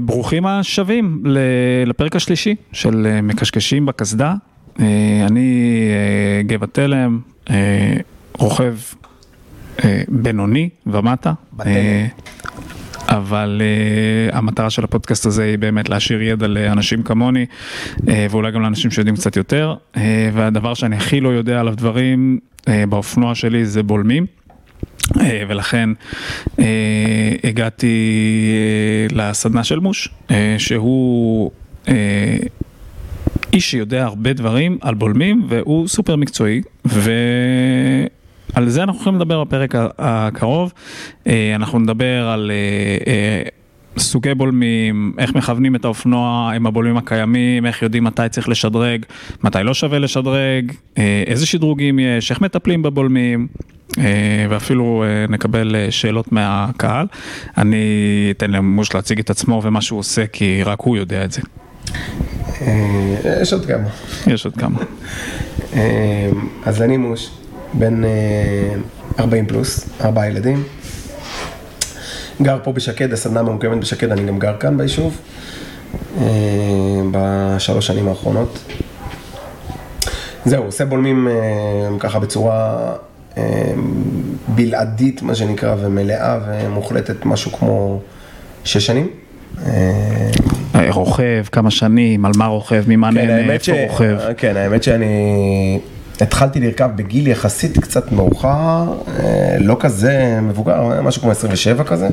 ברוכים השבים לפרק השלישי של אה, מקשקשים בקסדה. אה, אני אה, גבע תלם, רוכב בינוני ומטה. אבל uh, המטרה של הפודקאסט הזה היא באמת להשאיר ידע לאנשים כמוני uh, ואולי גם לאנשים שיודעים קצת יותר uh, והדבר שאני הכי לא יודע עליו דברים uh, באופנוע שלי זה בולמים. אה, ולכן אה, הגעתי אה, לסדנה של מוש, שהוא איש שיודע הרבה דברים על בולמים והוא סופר מקצועי ועל זה אנחנו יכולים לדבר בפרק הקרוב, אנחנו נדבר על סוגי בולמים, איך מכוונים את האופנוע עם הבולמים הקיימים, איך יודעים מתי צריך לשדרג, מתי לא שווה לשדרג, איזה שדרוגים יש, איך מטפלים בבולמים, אה, ואפילו אה, נקבל אה, שאלות מהקהל. אני אתן למוש להציג את עצמו ומה שהוא עושה, כי רק הוא יודע את זה. יש עוד כמה. יש עוד כמה. אז אני מוש, בן 40 פלוס, ארבעה ילדים. גר פה בשקד, הסדנה ממוקמת בשקד, אני גם גר כאן ביישוב. בשלוש שנים האחרונות. זהו, עושה בולמים ככה בצורה בלעדית, מה שנקרא, ומלאה ומוחלטת, משהו כמו שש שנים. אה, רוכב, כמה שנים, על מה רוכב, ממה כן, נהנה, איפה רוכב. כן, האמת שאני התחלתי לרכב בגיל יחסית קצת מאוחר, אה, לא כזה מבוגר, משהו כמו 27 כזה,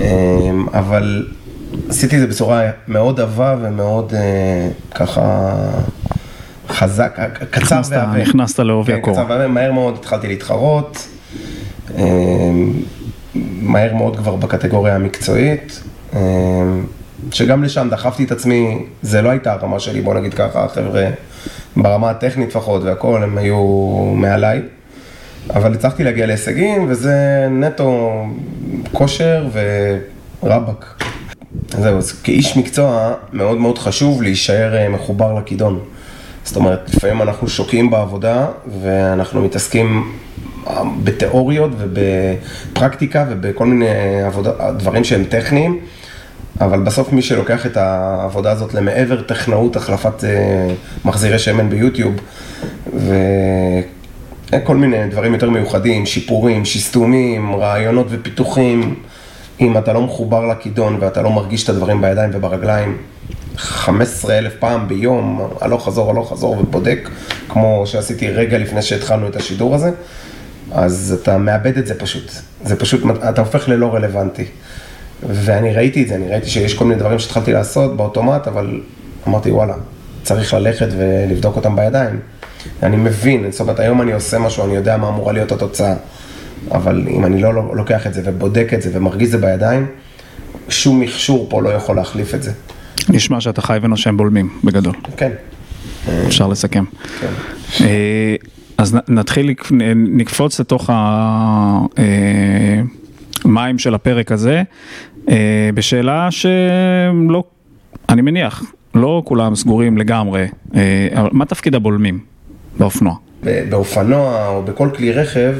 אה, אבל עשיתי את זה בצורה מאוד עבה ומאוד ככה... חזק, קצר ועבה. נכנסת לעובי כן, הקורה. קצר ועבה, מהר מאוד התחלתי להתחרות, מהר מאוד כבר בקטגוריה המקצועית, שגם לשם דחפתי את עצמי, זה לא הייתה הרמה שלי, בוא נגיד ככה, החבר'ה ברמה הטכנית לפחות והכל, הם היו מעליי. אבל הצלחתי להגיע להישגים, וזה נטו כושר ורבאק. זהו, אז כאיש מקצוע מאוד מאוד חשוב להישאר אה, מחובר לכידון. זאת אומרת, לפעמים אנחנו שוקעים בעבודה ואנחנו מתעסקים אה, בתיאוריות ובפרקטיקה ובכל מיני עבודה, דברים שהם טכניים, אבל בסוף מי שלוקח את העבודה הזאת למעבר טכנאות החלפת אה, מחזירי שמן ביוטיוב וכל מיני דברים יותר מיוחדים, שיפורים, שיסטומים, רעיונות ופיתוחים, אם אתה לא מחובר לכידון ואתה לא מרגיש את הדברים בידיים וברגליים, 15 אלף פעם ביום, הלוך חזור, הלוך חזור ובודק, כמו שעשיתי רגע לפני שהתחלנו את השידור הזה, אז אתה מאבד את זה פשוט. זה פשוט, אתה הופך ללא רלוונטי. ואני ראיתי את זה, אני ראיתי שיש כל מיני דברים שהתחלתי לעשות באוטומט, אבל אמרתי, וואלה, צריך ללכת ולבדוק אותם בידיים. אני מבין, זאת אומרת, היום אני עושה משהו, אני יודע מה אמורה להיות התוצאה, אבל אם אני לא לוקח את זה ובודק את זה ומרגיש את זה בידיים, שום מכשור פה לא יכול להחליף את זה. נשמע שאתה חי ונושם בולמים, בגדול. כן. אפשר לסכם. כן. אה, אז נתחיל, נקפוץ לתוך המים של הפרק הזה, אה, בשאלה שלא, אני מניח, לא כולם סגורים לגמרי, אה, אבל מה תפקיד הבולמים באופנוע? באופנוע או בכל כלי רכב,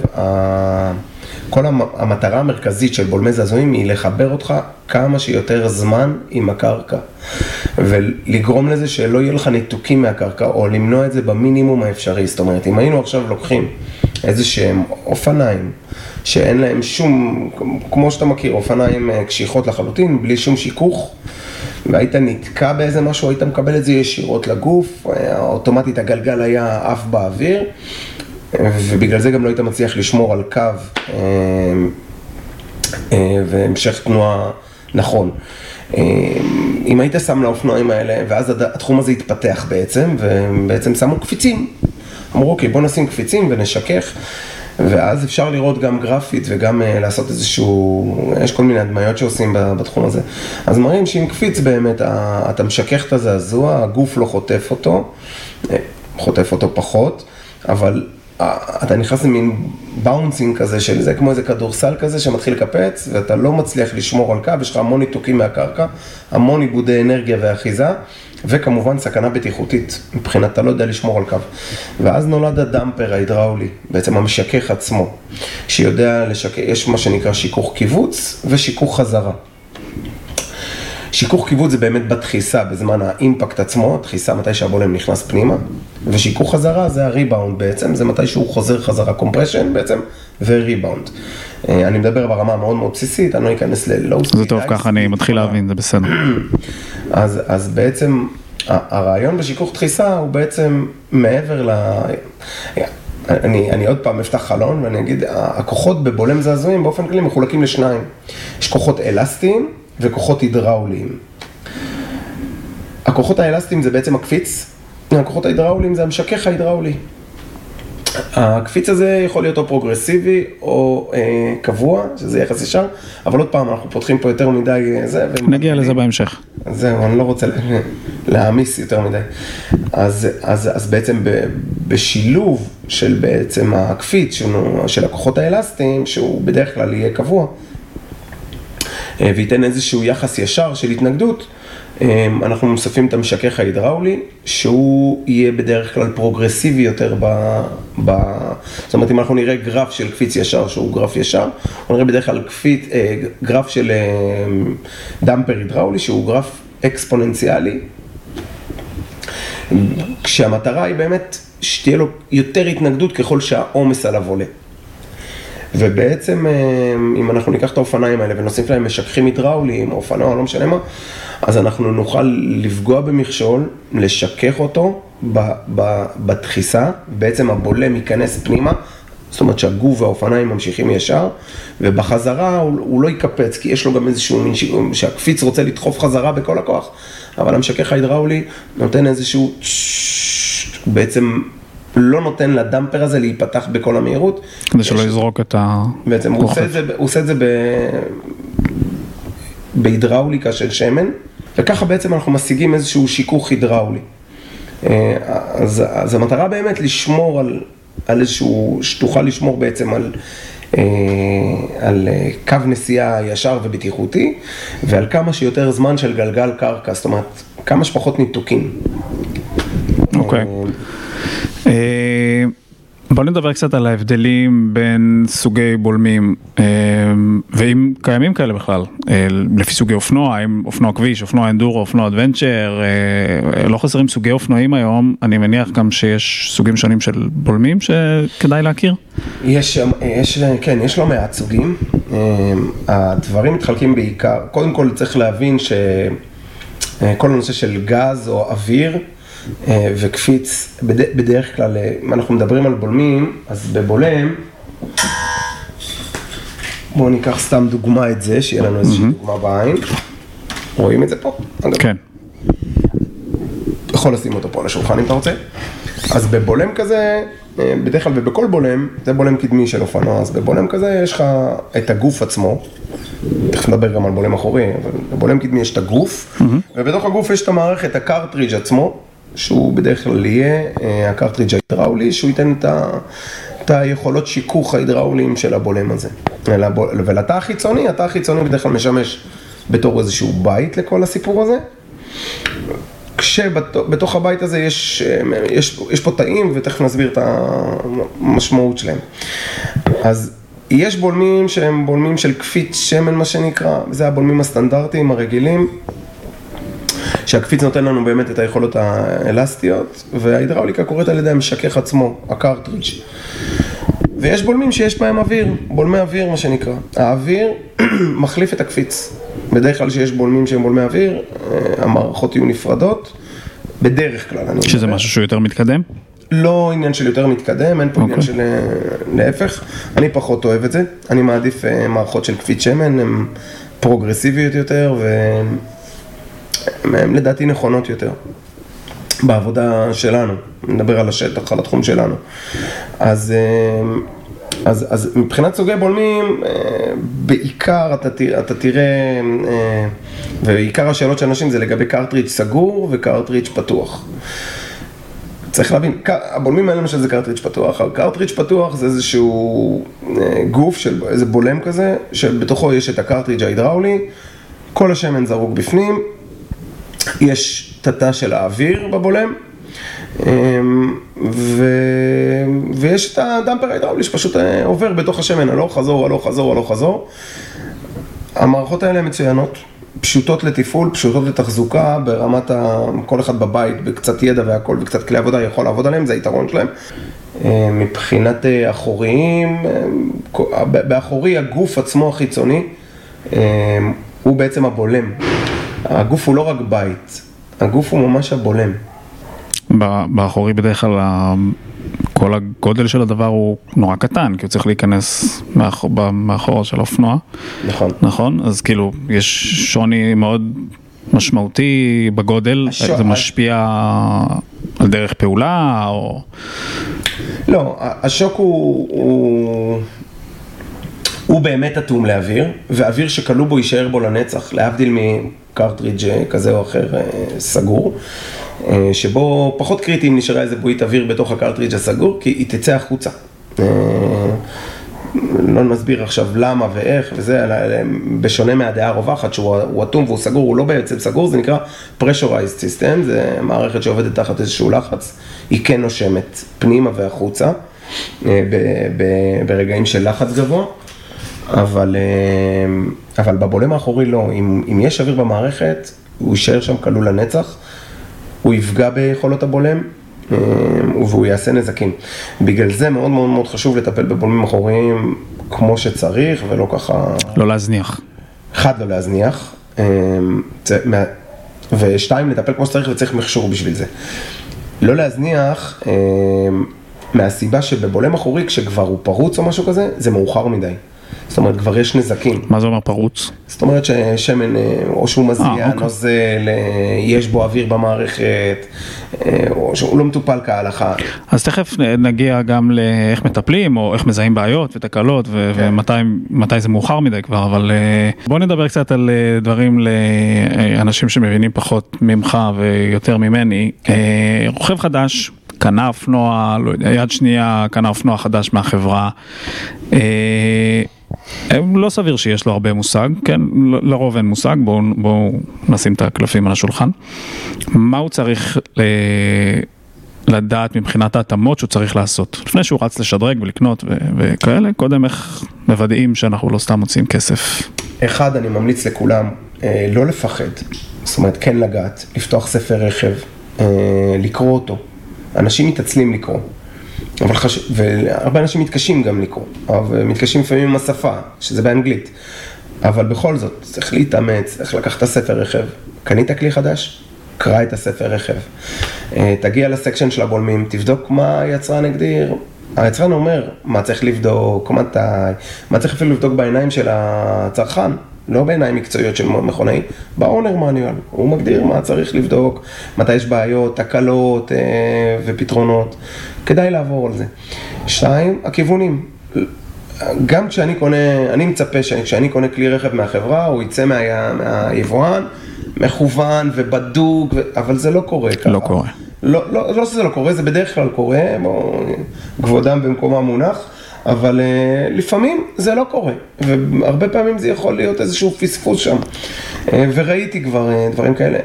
כל המטרה המרכזית של בולמי זעזועים היא לחבר אותך כמה שיותר זמן עם הקרקע ולגרום לזה שלא יהיו לך ניתוקים מהקרקע או למנוע את זה במינימום האפשרי. זאת אומרת, אם היינו עכשיו לוקחים איזה שהם אופניים שאין להם שום, כמו שאתה מכיר, אופניים אה, קשיחות לחלוטין, בלי שום שיכוך והיית נתקע באיזה משהו, היית מקבל את זה ישירות לגוף, אה, אוטומטית הגלגל היה עף באוויר ובגלל זה גם לא היית מצליח לשמור על קו אה, אה, והמשך תנועה נכון. אה, אם היית שם לאופנועים האלה, ואז התחום הזה התפתח בעצם, ובעצם שמו קפיצים. אמרו, אוקיי, בוא נשים קפיצים ונשכך, ואז אפשר לראות גם גרפית וגם לעשות איזשהו, יש כל מיני הדמיות שעושים בתחום הזה. אז מראים שעם קפיץ באמת, אתה משכך את הזעזוע, הגוף לא חוטף אותו, חוטף אותו פחות, אבל אתה נכנס למין באונסינג כזה של זה, כמו איזה כדורסל כזה שמתחיל לקפץ, ואתה לא מצליח לשמור על קו, יש לך המון ניתוקים מהקרקע, המון איבודי אנרגיה ואחיזה, וכמובן סכנה בטיחותית, מבחינת אתה לא יודע לשמור על קו. ואז נולד ה damper ההידראולי, בעצם המשכך עצמו, שיודע לשכך, יש מה שנקרא שיכוך כיווץ ושיכוך חזרה. שיכוך כיווץ זה באמת בדחיסה, בזמן ה impact עצמו, דחיסה מתי שהבולם נכנס פנימה, ושיכוך חזרה זה הריבאונד בעצם, זה מתי שהוא חוזר חזרה compression בעצם, וריבאונד. אה, אני מדבר ברמה מאוד מאוד בסיסית, אני לא אכנס ל low speed. זה טוב, ככה אני מתחיל להבין, זה בסדר. אז, אז בעצם הרעיון בשיכוך דחיסה הוא בעצם מעבר ל... אני, אני עוד פעם אפתח חלון ואני אגיד, הכוחות בבולם זעזועים באופן כללי מחולקים לשניים. יש כוחות אלסטיים וכוחות הידראוליים. הכוחות האלסטיים זה בעצם הקפיץ, הכוחות ההידראוליים זה המשכך ההידראולי. הקפיץ הזה יכול להיות או פרוגרסיבי או אה, קבוע, שזה יחס ישר, אבל עוד פעם, אנחנו פותחים פה יותר מדי אה, זה. נגיע לזה בהמשך. זהו, אני לא רוצה להעמיס יותר מדי. אז, אז, אז בעצם ב, בשילוב של בעצם הקפיץ של, של הכוחות האלסטיים, שהוא בדרך כלל יהיה קבוע, וייתן איזשהו יחס ישר של התנגדות, אמ, אנחנו מוספים את המשכך ההידראולי, שהוא יהיה בדרך כלל פרוגרסיבי יותר ב... ב... זאת אומרת, אם אנחנו נראה גרף של קפיץ ישר, שהוא גרף ישר, אנחנו נראה בדרך כלל קפיץ, אה, גרף של אה, דמפר הידראולי, שהוא גרף אקספוננציאלי, כשהמטרה היא באמת שתהיה לו יותר התנגדות ככל שהעומס עליו עולה. ובעצם, אמ, אם אנחנו ניקח את האופניים האלה ונוסיף להם משככים הידראוליים, או אופנוע, לא משנה מה, אז אנחנו נוכל לפגוע במכשול, לשכך אותו בדחיסה, בעצם הבולם ייכנס פנימה, זאת אומרת שהגוף והאופניים ממשיכים ישר, ובחזרה הוא, הוא לא יקפץ, כי יש לו גם איזשהו מין שיקום, שהקפיץ רוצה לדחוף חזרה בכל הכוח, אבל המשכך ההידראולי נותן איזשהו בעצם לא נותן לדמפר הזה להיפתח בכל המהירות. כדי שלא יזרוק את ה... בעצם הוא עושה את זה, הוא עושה את זה ב... בהידראוליקה של שמן, וככה בעצם אנחנו משיגים איזשהו שיכוך הידראולי. אה, אז, אז המטרה באמת לשמור על, על איזשהו, שתוכל לשמור בעצם על, אה, על אה, קו נסיעה ישר ובטיחותי, ועל כמה שיותר זמן של גלגל קרקע, זאת אומרת, כמה שפחות ניתוקים. אוקיי. Okay. בוא נדבר קצת על ההבדלים בין סוגי בולמים, אה, ואם קיימים כאלה בכלל, אה, לפי סוגי אופנוע, האם אופנוע כביש, אופנוע אנדורו, אופנוע אדוונצ'ר, אה, לא חסרים סוגי אופנועים היום, אני מניח גם שיש סוגים שונים של בולמים שכדאי להכיר? יש, יש, כן, יש לא מעט סוגים, הדברים מתחלקים בעיקר, קודם כל צריך להבין שכל הנושא של גז או אוויר, אה, וקפיץ, בדרך כלל, אה, אם אנחנו מדברים על בולמים, אז בבולם, בואו ניקח סתם דוגמה את זה, שיהיה לנו איזושהי דוגמה בעין. רואים את זה פה? כן. יכול לשים אותו פה על השולחן אם אתה רוצה. אז בבולם כזה, אה, בדרך כלל ובכל בולם, זה בולם קדמי של אופנוע, אז בבולם כזה יש לך את הגוף עצמו, תכף נדבר גם על בולם אחורי, אבל בבולם קדמי יש את הגוף, mm-hmm. ובתוך הגוף יש את המערכת, הקרטריג' עצמו, שהוא בדרך כלל יהיה אה, הקרטריג' ההידראולי, שהוא ייתן את, ה, את היכולות שיכוך ההידראוליים של הבולם הזה. ולתא החיצוני, התא החיצוני בדרך כלל משמש בתור איזשהו בית לכל הסיפור הזה. כשבתוך הבית הזה יש, אה, יש, יש פה תאים, ותכף נסביר את המשמעות שלהם. אז יש בולמים שהם בולמים של קפיץ שמן מה שנקרא, זה הבולמים הסטנדרטיים הרגילים. שהקפיץ נותן לנו באמת את היכולות האלסטיות, וההידראוליקה קורית על ידי המשכך עצמו, הקרטריג'. ויש בולמים שיש בהם אוויר, בולמי אוויר מה שנקרא. האוויר מחליף את הקפיץ. בדרך כלל שיש בולמים שהם בולמי אוויר, אה, המערכות יהיו נפרדות, בדרך כלל. שזה משהו שהוא יותר מתקדם? לא עניין של יותר מתקדם, אין פה okay. עניין אוקיי. של אה, להפך. אני פחות אוהב את זה, אני מעדיף אה, מערכות של קפיץ שמן, הן פרוגרסיביות יותר, הן לדעתי נכונות יותר. בעבודה שלנו, נדבר על השטח, על התחום שלנו. אז, אה, אז, אז מבחינת סוגי בולמים, אה, בעיקר אתה, אתה תראה, אה, ועיקר השאלות של אנשים זה לגבי קרטריץ' סגור וקרטריץ' פתוח. צריך להבין, הבולמים האלה למשל זה קרטריץ' פתוח, קרטריץ' פתוח זה איזשהו גוף של איזה בולם כזה, שבתוכו יש את הקרטריץ' ההידראולי, כל השמן זרוק בפנים, יש תתה של האוויר בבולם, אמ, ו... ויש את הדמפר ההידראולי שפשוט אה, עובר בתוך השמן, הלוך חזור, הלוך חזור, הלוך חזור. המערכות האלה מצוינות, פשוטות לתפעול, פשוטות לתחזוקה, ברמת ה... כל אחד בבית, בקצת ידע והכל, וקצת כלי עבודה יכול לעבוד עליהם, זה היתרון שלהם. אה, מבחינת אה, אחוריים, באחורי הגוף עצמו החיצוני, הוא בעצם הבולם. הגוף הוא לא רק בית, הגוף הוא ממש הבולם. באחורי בדרך כלל כל הגודל של הדבר הוא נורא קטן, כי הוא צריך להיכנס מאחור של האופנוע. נכון. נכון? אז כאילו, יש שוני מאוד משמעותי בגודל, השוע... זה משפיע על דרך פעולה או... לא, השוק הוא, הוא, הוא באמת אטום לאוויר, ואוויר שכלוא בו יישאר בו לנצח, להבדיל מקרטריג' כזה או אחר אה, סגור. אה, שבו פחות קריטי אם נשארה איזה בועית אוויר בתוך הקרטריג' הסגור, כי היא תצא החוצה. אה, לא נסביר עכשיו למה ואיך וזה, בשונה מהדעה הרווחת שהוא אטום והוא סגור, הוא לא בעצם סגור, זה נקרא pressurized system, זה מערכת שעובדת תחת איזשהו לחץ, היא כן נושמת פנימה והחוצה, אה, ברגעים של לחץ גבוה, אבל, אבל בבולם האחורי לא, אם, אם יש אוויר במערכת, הוא יישאר שם כלול לנצח. הוא יפגע ביכולות הבולם אה, והוא יעשה נזקים. בגלל זה מאוד מאוד מאוד חשוב לטפל בבולמים אחוריים כמו שצריך ולא ככה... לא להזניח. אחד, לא להזניח. אה, ושתיים, לטפל כמו שצריך וצריך מכשור בשביל זה. לא להזניח מהסיבה שבבולם אחורי כשכבר הוא פרוץ או משהו כזה, זה מאוחר מדי. זאת אומרת, כבר יש נזקים. מה זה אומר פרוץ? זאת אומרת ששמן, אה, או שהוא מזיע, אה, אוקיי. נוזל, אה, יש בו אוויר במערכת, או שהוא לא מטופל כהלכה. אז תכף נגיע גם לאיך מטפלים, או איך מזהים בעיות ותקלות, כן. ומתי זה מאוחר מדי כבר, אבל בוא נדבר קצת על דברים לאנשים שמבינים פחות ממך ויותר ממני. רוכב חדש. קנה אופנוע, לא יודע, יד שנייה קנה אופנוע חדש מהחברה. לא סביר שיש לו הרבה מושג, כן, לרוב אין מושג, בואו בוא נשים את הקלפים על השולחן. מה הוא צריך ל... לדעת מבחינת ההתאמות שהוא צריך לעשות, לפני שהוא רץ לשדרג ולקנות ו- וכאלה, קודם איך מוודאים שאנחנו לא סתם מוצאים כסף. אחד, אני ממליץ לכולם אה, לא לפחד, זאת אומרת כן לגעת, לפתוח ספר רכב, אה, לקרוא אותו. אנשים מתעצלים לקרוא. אבל חש... והרבה אנשים מתקשים גם לקרוא, מתקשים לפעמים עם השפה, שזה באנגלית. אבל בכל זאת, צריך להתאמץ, צריך לקחת את הספר רכב. קנית כלי חדש? קרא את הספר רכב. אה, תגיע לסקשן של הבולמים, תבדוק מה היצרן הגדיר. היצרן אומר מה צריך לבדוק, מתי, מה צריך אפילו לבדוק בעיניים של הצרכן, לא בעיניים מקצועיות של מכונאי, באונר מניואל, הוא מגדיר מה צריך לבדוק, מתי יש בעיות, תקלות אה, ופתרונות. כדאי לעבור על זה. שתיים, הכיוונים. גם כשאני קונה, אני מצפה שכשאני קונה כלי רכב מהחברה, הוא יצא מה, מהיבואן, מכוון ובדוק, אבל זה לא קורה ככה. לא קורה. לא, לא, לא שזה לא קורה, זה בדרך כלל קורה, בוא, כבודם במקומם מונח, אבל uh, לפעמים זה לא קורה, והרבה פעמים זה יכול להיות איזשהו פספוס שם, uh, וראיתי כבר uh, דברים כאלה.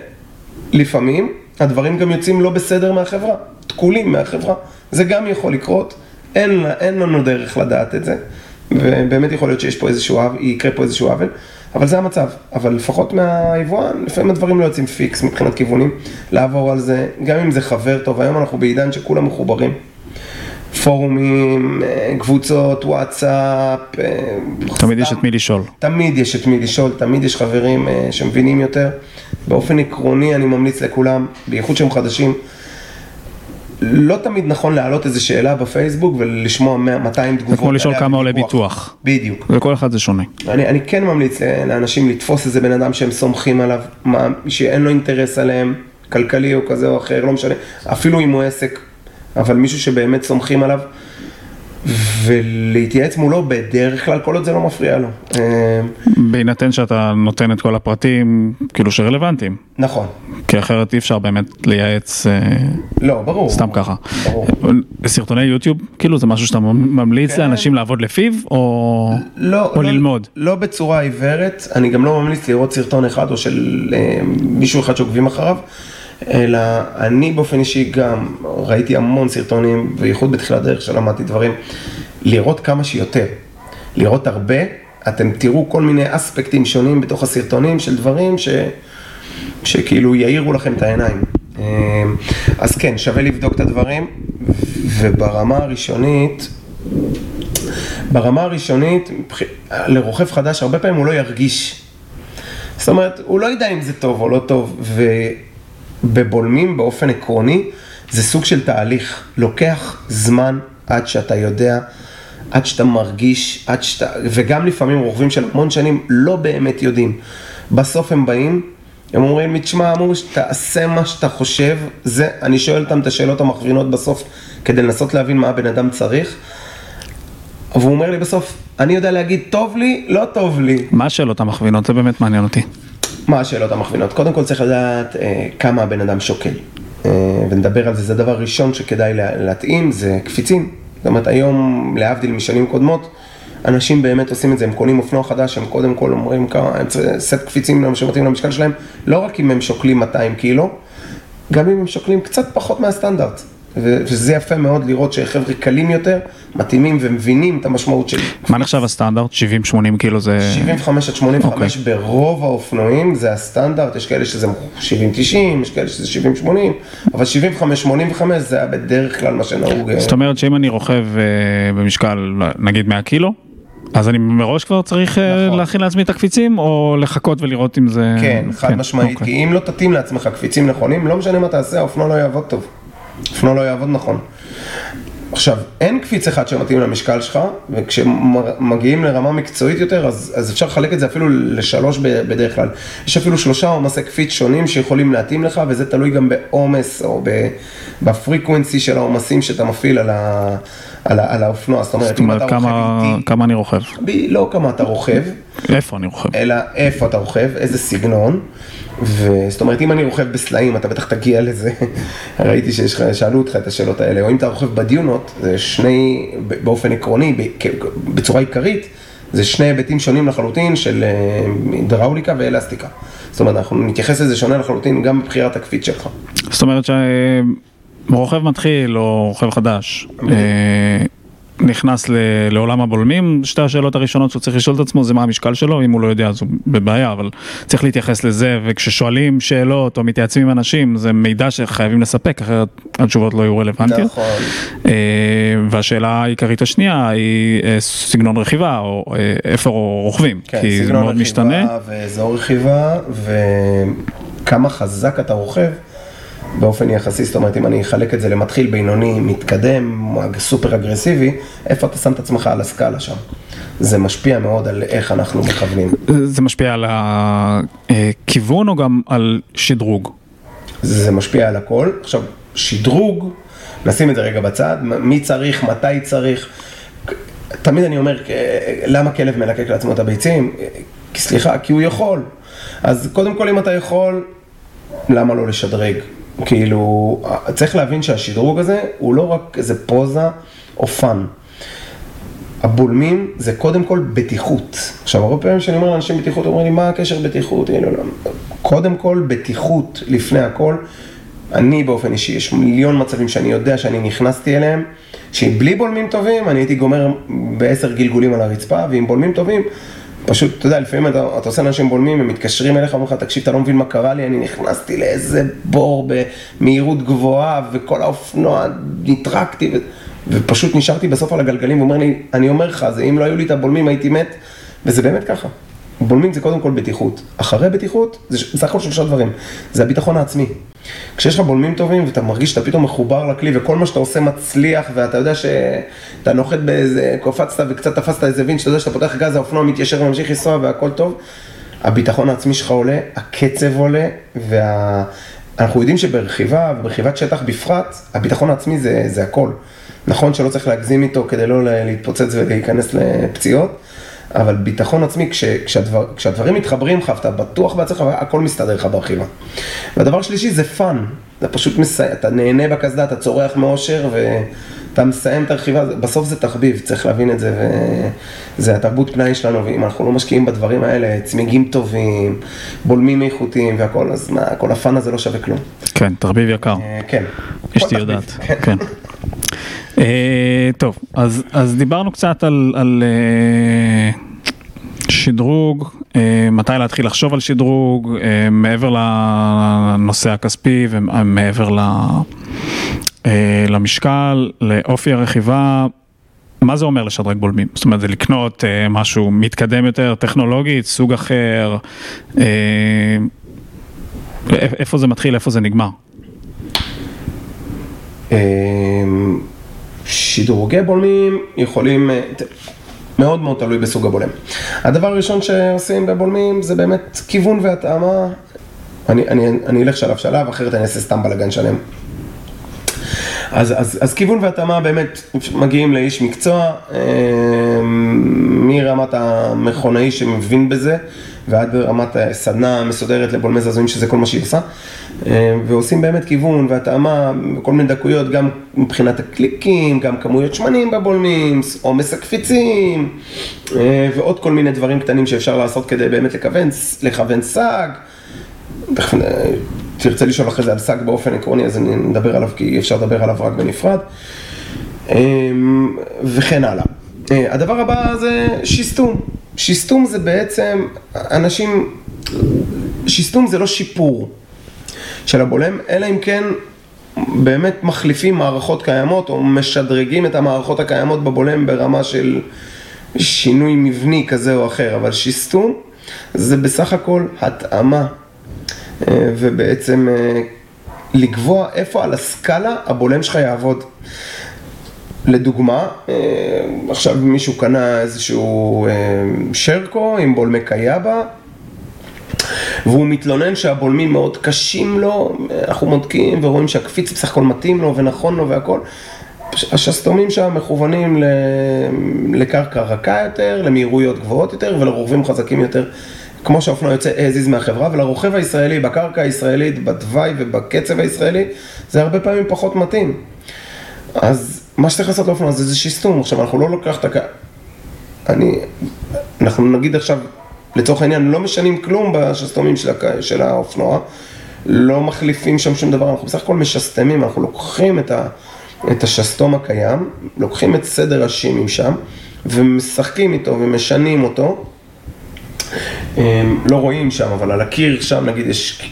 לפעמים הדברים גם יוצאים לא בסדר מהחברה, תקולים מהחברה. זה גם יכול לקרות, אין, אין לנו דרך לדעת את זה, ובאמת יכול להיות שיש פה איזשהו יקרה פה איזשהו עוול, אבל זה המצב. אבל לפחות מהיבואן, לפעמים הדברים לא יוצאים פיקס מבחינת כיוונים, לעבור על זה, גם אם זה חבר טוב, היום אנחנו בעידן שכולם מחוברים. פורומים, אה, קבוצות, וואטסאפ. אה, תמיד יש את מי לשאול. תמיד יש את מי לשאול, תמיד יש חברים אה, שמבינים יותר. באופן עקרוני אני ממליץ לכולם, בייחוד שהם חדשים, לא תמיד נכון להעלות איזו שאלה בפייסבוק ולשמוע 200 תגובות. זה כמו לשאול כמה עולה ביטוח. בדיוק. וכל אחד זה שונה. אני, אני כן ממליץ לאנשים לתפוס איזה בן אדם שהם סומכים עליו, מה, שאין לו אינטרס עליהם, כלכלי או כזה או אחר, לא משנה, אפילו אם הוא עסק, אבל מישהו שבאמת סומכים עליו. ולהתייעץ מולו בדרך כלל, כל עוד זה לא מפריע לו. אה, בהינתן שאתה נותן את כל הפרטים, כאילו שרלוונטיים. נכון. כי אחרת אי אפשר באמת לייעץ... אה, לא, ברור. סתם ככה. ברור. סרטוני יוטיוב, כאילו זה משהו שאתה ממליץ כן. לאנשים לעבוד לפיו, או, לא, או לא, ללמוד? לא בצורה עיוורת, אני גם לא ממליץ לראות סרטון אחד או של אה, מישהו אחד שעוקבים אחריו. אלא אני באופן אישי גם ראיתי המון סרטונים, בייחוד בתחילת דרך שלמדתי דברים, לראות כמה שיותר. לראות הרבה, אתם תראו כל מיני אספקטים שונים בתוך הסרטונים של דברים ש... שכאילו יאירו לכם את העיניים. אה, אז כן, שווה לבדוק את הדברים, וברמה הראשונית, ברמה הראשונית, לרוכב חדש, הרבה פעמים הוא לא ירגיש. זאת אומרת, הוא לא ידע אם זה טוב או לא טוב, ובבולמים באופן עקרוני, זה סוג של תהליך. לוקח זמן עד שאתה יודע, עד שאתה מרגיש, עד שאתה... וגם לפעמים רוכבים של המון שנים לא באמת יודעים. בסוף הם באים, הם אומרים לי, תשמע, אמרו, תעשה מה שאתה חושב, זה, אני שואל אותם את השאלות המכווינות בסוף, כדי לנסות להבין מה הבן אדם צריך. והוא אומר לי בסוף, אני יודע להגיד, טוב לי, לא טוב לי. מה השאלות המכווינות? זה באמת מעניין אותי. מה השאלות המכווינות? קודם כל צריך לדעת אה, כמה הבן אדם שוקל. אה, ונדבר על זה, זה הדבר ראשון שכדאי להתאים, זה קפיצים. זאת אומרת, היום, להבדיל משנים קודמות, אנשים באמת עושים את זה, הם קונים אופנוע חדש, הם קודם כל אומרים כמה, הם צריכים סט קפיצים שמתאים למשקל שלהם, לא רק אם הם שוקלים 200 קילו, גם אם הם שוקלים קצת פחות מהסטנדרט. וזה יפה מאוד לראות שחבר'ה קלים יותר, מתאימים ומבינים את המשמעות של... מה נחשב הסטנדרט? 70-80 כאילו זה... 75 עד 85 okay. אוקיי. ברוב האופנועים זה הסטנדרט, יש כאלה שזה 70-90, יש כאלה שזה 70-80, אבל 75-85 זה היה בדרך כלל מה שנהוג. זאת אומרת שאם אני רוכב אה, במשקל נגיד 100 קילו, אז אני מראש כבר צריך אה, נכון. להכין לעצמי את הקפיצים, או לחכות ולראות אם זה... כן, חד כן, משמעית, אוקיי. כי אם לא תתאים לעצמך קפיצים נכונים, לא משנה מה תעשה, האופנוע לא יעבוד טוב. אופנוע לא יעבוד נכון. עכשיו, אין קפיץ אחד שמתאים למשקל שלך, וכשמגיעים לרמה מקצועית יותר, אז, אז אפשר לחלק את זה אפילו לשלוש בדרך כלל. יש אפילו שלושה עומסי קפיץ שונים שיכולים להתאים לך, וזה תלוי גם בעומס או בפריקוונסי של העומסים שאתה מפעיל על, על, על האופנוע. זאת אומרת, זאת אומרת כמה, איתי, כמה אני רוכב? ב, לא כמה אתה רוכב. איפה אני רוכב? אלא איפה אתה רוכב, איזה סגנון. וזאת אומרת, אם אני רוכב בסלעים, אתה בטח תגיע לזה, ראיתי ששאלו אותך את השאלות האלה, או אם אתה רוכב בדיונות, זה שני, באופן עקרוני, בצורה עיקרית, זה שני היבטים שונים לחלוטין של אה, הידראוליקה ואלסטיקה. זאת אומרת, אנחנו נתייחס לזה שונה לחלוטין גם בבחירת הקפיץ שלך. זאת אומרת שרוכב מתחיל או רוכב חדש, נכנס לעולם הבולמים, שתי השאלות הראשונות שהוא צריך לשאול את עצמו זה מה המשקל שלו, אם הוא לא יודע אז הוא בבעיה, אבל צריך להתייחס לזה, וכששואלים שאלות או מתייעצים עם אנשים, זה מידע שחייבים לספק, אחרת התשובות לא יהיו רלוונטיות. נכון. אה, והשאלה העיקרית השנייה היא אה, סגנון רכיבה, או אה, איפה רוכבים, כן, כי זה מאוד משתנה. סגנון רכיבה ואזור רכיבה, וכמה חזק אתה רוכב. באופן יחסי, זאת אומרת, אם אני אחלק את זה למתחיל, בינוני, מתקדם, סופר אגרסיבי, איפה אתה שם את עצמך על הסקאלה שם? זה משפיע מאוד על איך אנחנו מכוונים. זה משפיע על הכיוון או גם על שדרוג? זה משפיע על הכל. עכשיו, שדרוג, נשים את זה רגע בצד, מי צריך, מתי צריך. תמיד אני אומר, למה כלב מלקק לעצמו את הביצים? סליחה, כי הוא יכול. אז קודם כל, אם אתה יכול, למה לא לשדרג? כאילו, צריך להבין שהשדרוג הזה הוא לא רק איזה פוזה או fun. הבולמים זה קודם כל בטיחות. עכשיו, הרבה פעמים כשאני אומר לאנשים בטיחות, אומרים לי, מה הקשר בטיחות? כאילו, לא. קודם כל, בטיחות לפני הכל. אני באופן אישי, יש מיליון מצבים שאני יודע שאני נכנסתי אליהם, שבלי בולמים טובים, אני הייתי גומר בעשר גלגולים על הרצפה, ועם בולמים טובים, פשוט, אתה יודע, לפעמים אתה, אתה עושה אנשים בולמים, הם מתקשרים אליך, אומרים לך, תקשיב, אתה לא מבין מה קרה לי, אני נכנסתי לאיזה בור במהירות גבוהה, וכל האופנוע, נטרקתי, ו... ופשוט נשארתי בסוף על הגלגלים, ואומר לי, אני אומר לך, אם לא היו לי את הבולמים הייתי מת, וזה באמת ככה. בולמים זה קודם כל בטיחות. אחרי בטיחות, זה סך הכל שלושה דברים. זה הביטחון העצמי. כשיש לך בולמים טובים ואתה מרגיש שאתה פתאום מחובר לכלי וכל מה שאתה עושה מצליח ואתה יודע שאתה נוחת באיזה, קופצת וקצת תפסת איזה וין, שאתה יודע שאתה פותח גז, האופנוע מתיישר וממשיך לנסוע והכל טוב, הביטחון העצמי שלך עולה, הקצב עולה, ואנחנו וה... יודעים שברכיבה וברכיבת שטח בפרט, הביטחון העצמי זה, זה הכל. נכון שלא צריך להגזים איתו כדי לא להתפוצץ ולהיכנס לפציעות, אבל ביטחון עצמי, כש, כשהדבר, כשהדברים מתחברים לך, ואתה בטוח בעצמך, הכל מסתדר לך ברכיבה. והדבר שלישי זה fun, אתה פשוט מסיים, אתה נהנה בקסדה, אתה צורח מאושר ואתה מסיים את הרכיבה, בסוף זה תחביב, צריך להבין את זה, וזה התרבות פנאי שלנו, ואם אנחנו לא משקיעים בדברים האלה, צמיגים טובים, בולמים איכותיים והכל, אז מה, כל הפאן הזה לא שווה כלום. כן, תחביב יקר. אה, כן. אשתי יודעת, כן. כן. Uh, טוב, אז, דיברנו קצת על, uh, שדרוג, אה, מתי להתחיל לחשוב על שדרוג, אה, מעבר לנושא הכספי ומעבר. אה, למשקל, לאופי הרכיבה, מה זה אומר לשדרג בולמים? זאת אומרת, זה לקנות אה, משהו מתקדם יותר, טכנולוגית, סוג אחר, אה, איפה זה מתחיל, איפה זה נגמר? שדרוגי בולמים יכולים, מאוד מאוד תלוי בסוג הבולם. הדבר הראשון שעושים בבולמים זה באמת כיוון והתאמה. אני, אני, אני אלך שלב שלב, אחרת אני אעשה סתם בלאגן שלם. אז, אז, אז כיוון והתאמה באמת מגיעים לאיש מקצוע, אה, מרמת המכונאי שמבין בזה ועד רמת סדנה מסודרת לבולמי זעזועים שזה כל מה שהיא עושה אה, ועושים באמת כיוון והתאמה, כל מיני דקויות גם מבחינת הקליקים, גם כמויות שמנים בבולמים, עומס הקפיצים אה, ועוד כל מיני דברים קטנים שאפשר לעשות כדי באמת לכוון, לכוון sag. תרצה לשאול אחרי זה על sag באופן עקרוני, אז אני נדבר עליו, כי אפשר לדבר עליו רק בנפרד. אמ, וכן הלאה. אה, הדבר הבא זה שסתום. שסתום זה בעצם, אנשים, שסתום זה לא שיפור של הבולם, אלא אם כן באמת מחליפים מערכות קיימות או משדרגים את המערכות הקיימות בבולם ברמה של שינוי מבני כזה או אחר, אבל שיסטום זה בסך הכל התאמה ובעצם אה, לקבוע איפה על הסקאלה הבולם שלך יעבוד. לדוגמה, אה, עכשיו מישהו קנה איזשהו שרקו עם בולמי קייבא והוא מתלונן שהבולמים מאוד קשים לו, אנחנו בודקים ורואים שהקפיץ בסך הכל מתאים לו ונכון לו והכל. השסתומים שם מכוונים לקרקע רכה יותר, למהירויות גבוהות יותר ולרוכבים חזקים יותר כמו שהאופנוע יוצא הזיז מהחברה, ולרוכב הישראלי, בקרקע הישראלית, בתוואי ובקצב הישראלי, זה הרבה פעמים פחות מתאים. אז מה שצריך לעשות לאופנוע זה איזה שיסטום. עכשיו, אנחנו לא לוקח את הכ... אני... אנחנו נגיד עכשיו, לצורך העניין, לא משנים כלום בשסתומים של, הכ... של האופנוע, לא מחליפים שם שום דבר, אנחנו בסך הכל משסתמים, אנחנו לוקחים את, ה... את השסתום הקיים, לוקחים את סדר השימים שם, ומשחקים איתו ומשנים אותו. לא רואים שם, אבל על הקיר שם נגיד יש,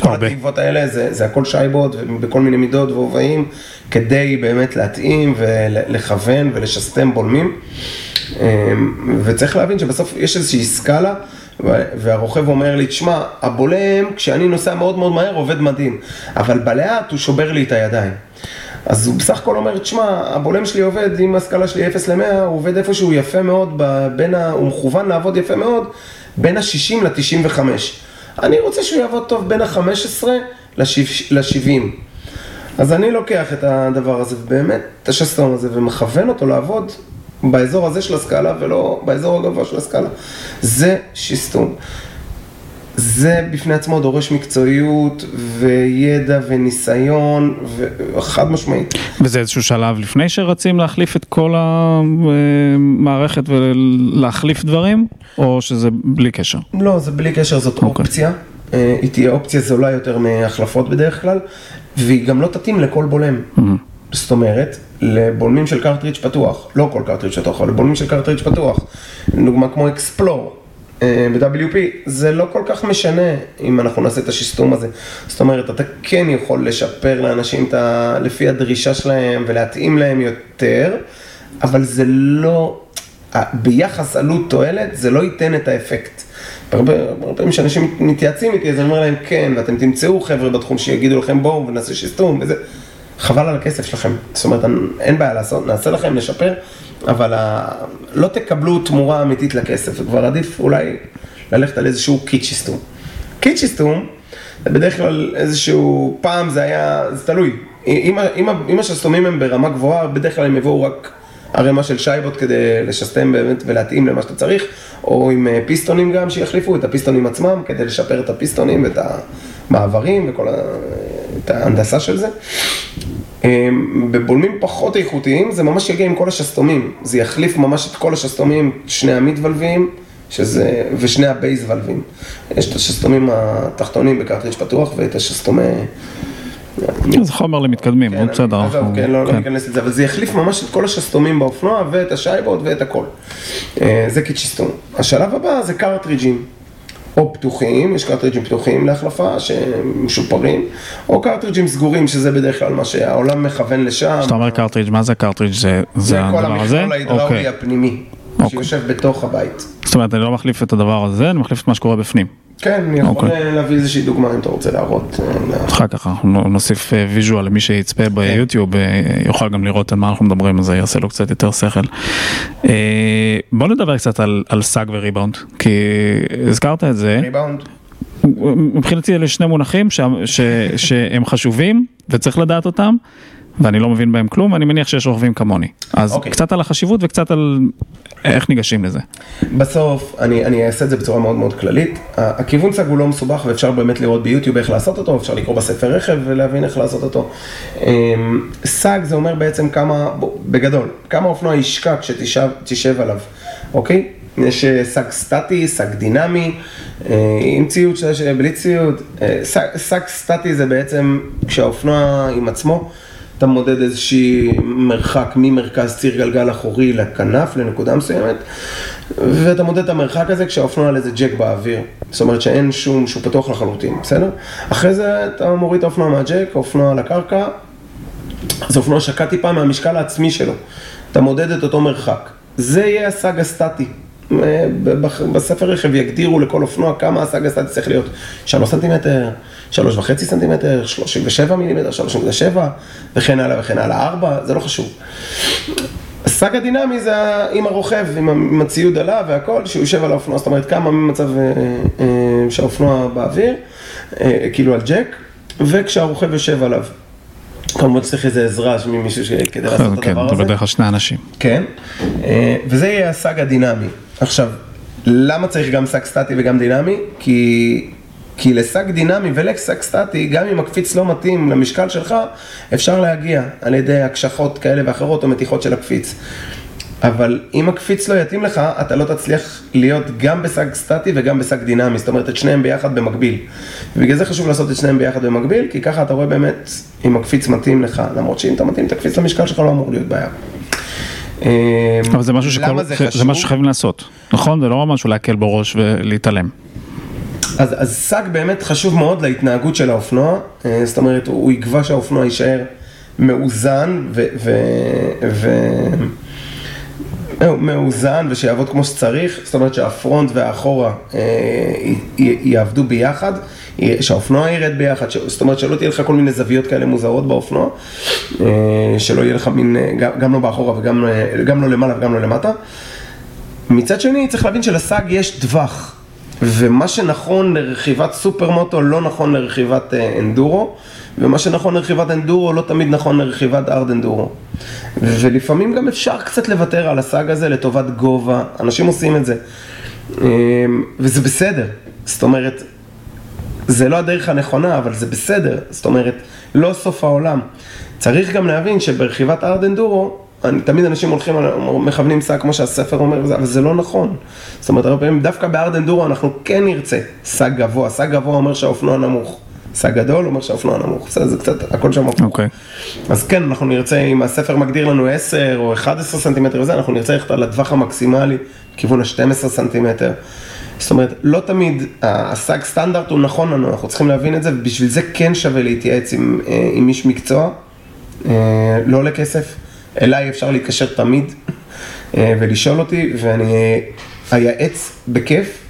כל התקוות האלה זה, זה הכל שייבות בכל מיני מידות והובעים, כדי באמת להתאים ולכוון ולשסתם בולמים. וצריך להבין שבסוף יש איזושהי סקאלה, והרוכב אומר לי, תשמע, הבולם כשאני נוסע מאוד מאוד מהר עובד מדהים, אבל בלאט הוא שובר לי את הידיים. אז הוא בסך הכל אומר, תשמע, הבולם שלי עובד, עם הסקאלה שלי 0 ל-100, הוא עובד איפשהו יפה מאוד, בין ה... הוא מכוון לעבוד יפה מאוד, בין ה-60 ל-95. אני רוצה שהוא יעבוד טוב בין ה-15 ל-70. אז אני לוקח את הדבר הזה, ובאמת, את השסתום הזה, ומכוון אותו לעבוד באזור הזה של הסקאלה, ולא באזור הגבוה של הסקאלה. זה שיסטום. זה בפני עצמו דורש מקצועיות וידע וניסיון, וחד משמעית. וזה איזשהו שלב לפני שרצים להחליף את כל המערכת ולהחליף דברים, או שזה בלי קשר? לא, זה בלי קשר, זאת okay. אוקיי. אופציה. אה, היא תהיה אופציה זולה יותר מהחלפות בדרך כלל, והיא גם לא תתאים לכל בולם. Mm-hmm. זאת אומרת, לבולמים של קרטריץ' פתוח, לא כל קרטריץ' פתוח, אבל לבולמים של קרטריץ' פתוח, דוגמה כמו אקספלור, ב-WP, זה לא כל כך משנה אם אנחנו נעשה את השיסטום הזה. זאת אומרת, אתה כן יכול לשפר לאנשים את ה... לפי הדרישה שלהם ולהתאים להם יותר, אבל זה לא, ביחס עלות תועלת, זה לא ייתן את האפקט. הרבה פעמים שאנשים מתייעצים איתי, אז אני אומר להם כן, ואתם תמצאו חבר'ה בתחום שיגידו לכם בואו ונעשה שיסטום וזה. חבל על הכסף שלכם. זאת אומרת, אין בעיה לעשות, נעשה לכם, נשפר, אבל. לא תקבלו תמורה אמיתית לכסף, וכבר עדיף אולי ללכת על איזשהו קיצ'יסטום. קיצ'יסטום, זה בדרך כלל איזשהו, פעם זה היה, זה תלוי. אם, אם, אם השסתומים הם ברמה גבוהה, בדרך כלל הם יבואו רק ערימה של שייבות כדי לשסתם באמת ולהתאים למה שאתה צריך, או עם אה, פיסטונים גם, שיחליפו את הפיסטונים עצמם כדי לשפר את הפיסטונים ואת המעברים וכל ה... את ההנדסה של זה. אמ, בבולמים פחות איכותיים זה ממש יגיע עם כל השסתומים, זה יחליף ממש את כל השסתומים, שני ה mid valve ים שזה, ושני ה base valve ים. יש את השסתומים התחתונים ב cartridge פתוח ואת השסתומי זה חומר למתקדמים, כן, בסדר, עזוב. כן, לא לא כן. ניכנס לזה, אבל זה יחליף ממש את כל השסתומים באופנוע ואת השייבות ואת הכל. אה, זה kit שסתום. השלב הבא זה cartridge ים. או פתוחים, יש cartridge ים פתוחים להחלפה שהם משופרים, או cartridge ים סגורים, שזה בדרך כלל מה שהעולם מכוון לשם. כשאתה אומר cartridge, מה זה cartridge? זה זה זה כל הדבר הזה? המכלול ההידראולי אוקיי. הפנימי, אוקיי. שיושב בתוך הבית. זאת אומרת, אני לא מחליף את הדבר הזה, אני מחליף את מה שקורה בפנים. כן, אני יכול אוקיי. אה, להביא איזושהי דוגמה אם אתה רוצה להראות. אה, אחר כך אנחנו נוסיף visual למי שיצפה כן. ביוטיוב, אה, יוכל גם לראות על מה אנחנו מדברים, אז זה יעשה לו קצת יותר שכל. אה, בוא נדבר קצת על, על sag ו rebound, כי הזכרת את זה, ריבאונד. מבחינתי אלה שני מונחים ש, ש, שהם חשובים וצריך לדעת אותם. ואני לא מבין בהם כלום, ואני מניח שיש רוכבים כמוני. אז אוקיי. קצת על החשיבות וקצת על איך ניגשים לזה. בסוף, אני, אני אעשה את זה בצורה מאוד מאוד כללית. הכיוון sag הוא לא מסובך ואפשר באמת לראות ביוטיוב איך לעשות אותו, אפשר לקרוא בספר רכב ולהבין איך לעשות אותו. אמ, סג זה אומר בעצם כמה, בגדול, כמה אופנוע ישקע כשתשב תשב עליו, אוקיי? יש אה, סג סטטי, סג דינמי, אה, עם ציוד, בלי ציוד. אה, סג, סג סטטי זה בעצם כשהאופנוע עם עצמו. אתה מודד איזשהי מרחק ממרכז ציר גלגל אחורי לכנף, לנקודה מסוימת, ואתה מודד את המרחק הזה כשהאופנוע על איזה ג'ק באוויר. זאת אומרת שאין שום, שהוא פתוח לחלוטין, בסדר? אחרי זה אתה מוריד את האופנוע מהג'ק, האופנוע על הקרקע, אז האופנוע שקע טיפה מהמשקל העצמי שלו. אתה מודד את אותו מרחק. זה יהיה ה sag הסטטי. אה, בספר רכב יגדירו לכל אופנוע כמה ה sag הסטטי צריך להיות. 3 סנטימטר, 3.5 סנטימטר, 37 מילימטר, 3.7 וכן הלאה וכן הלאה. 4, זה לא חשוב. ה sag הדינמי זה עם הרוכב, עם הציוד עליו והכל, שהוא יושב על האופנוע, זאת אומרת כמה ממצב אה, אה, שהאופנוע באוויר, כאילו על ג'ק, וכשהרוכב יושב עליו. כמובן צריך איזה עזרה ממישהו כדי לעשות את כן, הדבר זה הזה. בדרך כלל שני אנשים. כן, וזה יהיה ה sag הדינמי. עכשיו, למה צריך גם sag סטטי וגם דינמי? כי, כי ל sag דינמי ול sag סטטי, גם אם הקפיץ לא מתאים למשקל שלך, אפשר להגיע על ידי הקשחות כאלה ואחרות או מתיחות של הקפיץ. אבל אם הקפיץ לא יתאים לך, אתה לא תצליח להיות גם ב sag סטטי וגם ב sag דינמי, זאת אומרת את שניהם ביחד במקביל. ובגלל זה חשוב לעשות את שניהם ביחד במקביל, כי ככה אתה רואה באמת אם הקפיץ מתאים לך, למרות שאם אתה מתאים את הקפיץ למשקל שלך לא אמור להיות בעיה. אבל זה משהו שכל, זה זה? משהו שחייבים לעשות, נכון? זה לא משהו להקל בראש ולהתעלם. אז, אז sag באמת חשוב מאוד להתנהגות של האופנוע, אה, זאת אומרת, הוא יקבע שהאופנוע יישאר מאוזן ו... ו, ו מאוזן ושיעבוד כמו שצריך, זאת אומרת שהפרונט והאחורה אה, י- יעבדו ביחד, שהאופנוע ירד ביחד, ש- זאת אומרת שלא תהיה לך כל מיני זוויות כאלה מוזרות באופנוע, אה, שלא יהיה לך מין, אה, גם, גם לא באחורה וגם אה, גם לא למעלה וגם לא למטה. מצד שני, צריך להבין שלסאג יש טווח, ומה שנכון לרכיבת סופר מוטו לא נכון לרכיבת אה, אנדורו, ומה שנכון לרכיבת אנדורו לא תמיד נכון לרכיבת hard enduro. ולפעמים גם אפשר קצת לוותר על ה sag הזה לטובת גובה, אנשים עושים את זה, אה, וזה בסדר, זאת אומרת, זה לא הדרך הנכונה, אבל זה בסדר, זאת אומרת, לא סוף העולם. צריך גם להבין שברכיבת hard enduro, תמיד אנשים הולכים, מכוונים sag כמו שהספר אומר, אבל זה לא נכון. זאת אומרת, הרבה פעמים דווקא ב hard enduro אנחנו כן נרצה sag גבוה, sag גבוה אומר שהאופנוע נמוך. sag גדול אומר שהאופנוע נמוך, בסדר, זה קצת, הכל שם הפוך. אוקיי. אז כן, אנחנו נרצה, אם הספר מגדיר לנו 10 או 11 סנטימטר וזה, אנחנו נרצה ללכת על הטווח המקסימלי, כיוון ה-12 סנטימטר. זאת אומרת, לא תמיד ה sag סטנדרט הוא נכון לנו, אנחנו צריכים להבין את זה, ובשביל זה כן שווה להתייעץ עם, אה, עם איש מקצוע, אה, לא עולה כסף, אליי אפשר להתקשר תמיד אה, ולשאול אותי, ואני אייעץ בכיף.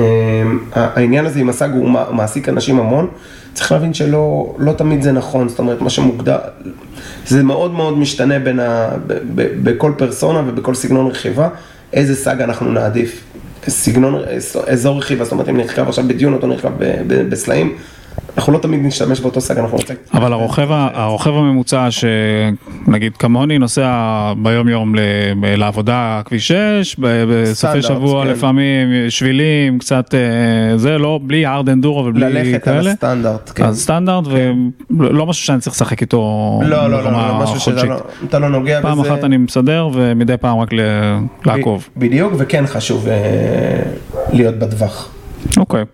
אה, העניין הזה עם ה sag הוא מע- מעסיק אנשים המון, צריך להבין שלא לא תמיד זה נכון, זאת אומרת, מה שמוגדר, זה מאוד מאוד משתנה בין ה, ב, ב, בכל פרסונה ובכל סגנון רכיבה, איזה sag אנחנו נעדיף. סגנון, אזור רכיבה, זאת אומרת, אם נרכב עכשיו בדיונות או נרכב בסלעים, אנחנו לא תמיד נשתמש באותו sag, אנחנו נרצה... אבל הרוכב, הרוכב הממוצע שנגיד כמוני נוסע ביום יום לעבודה כביש 6, ב- בסופי שבוע כן. לפעמים שבילים, קצת אה, זה, לא, בלי ארד אנדורו ובלי ללכת על כאלה. הסטנדרט, כן. אז סטנדרט ולא משהו שאני צריך לשחק איתו לא, לא, לא, לא, משהו שאתה. לא, אתה לא נוגע פעם בזה. אחת אני מסדר ומדי פעם רק לעקוב. בדיוק, וכן חשוב אה, להיות בטווח. אוקיי.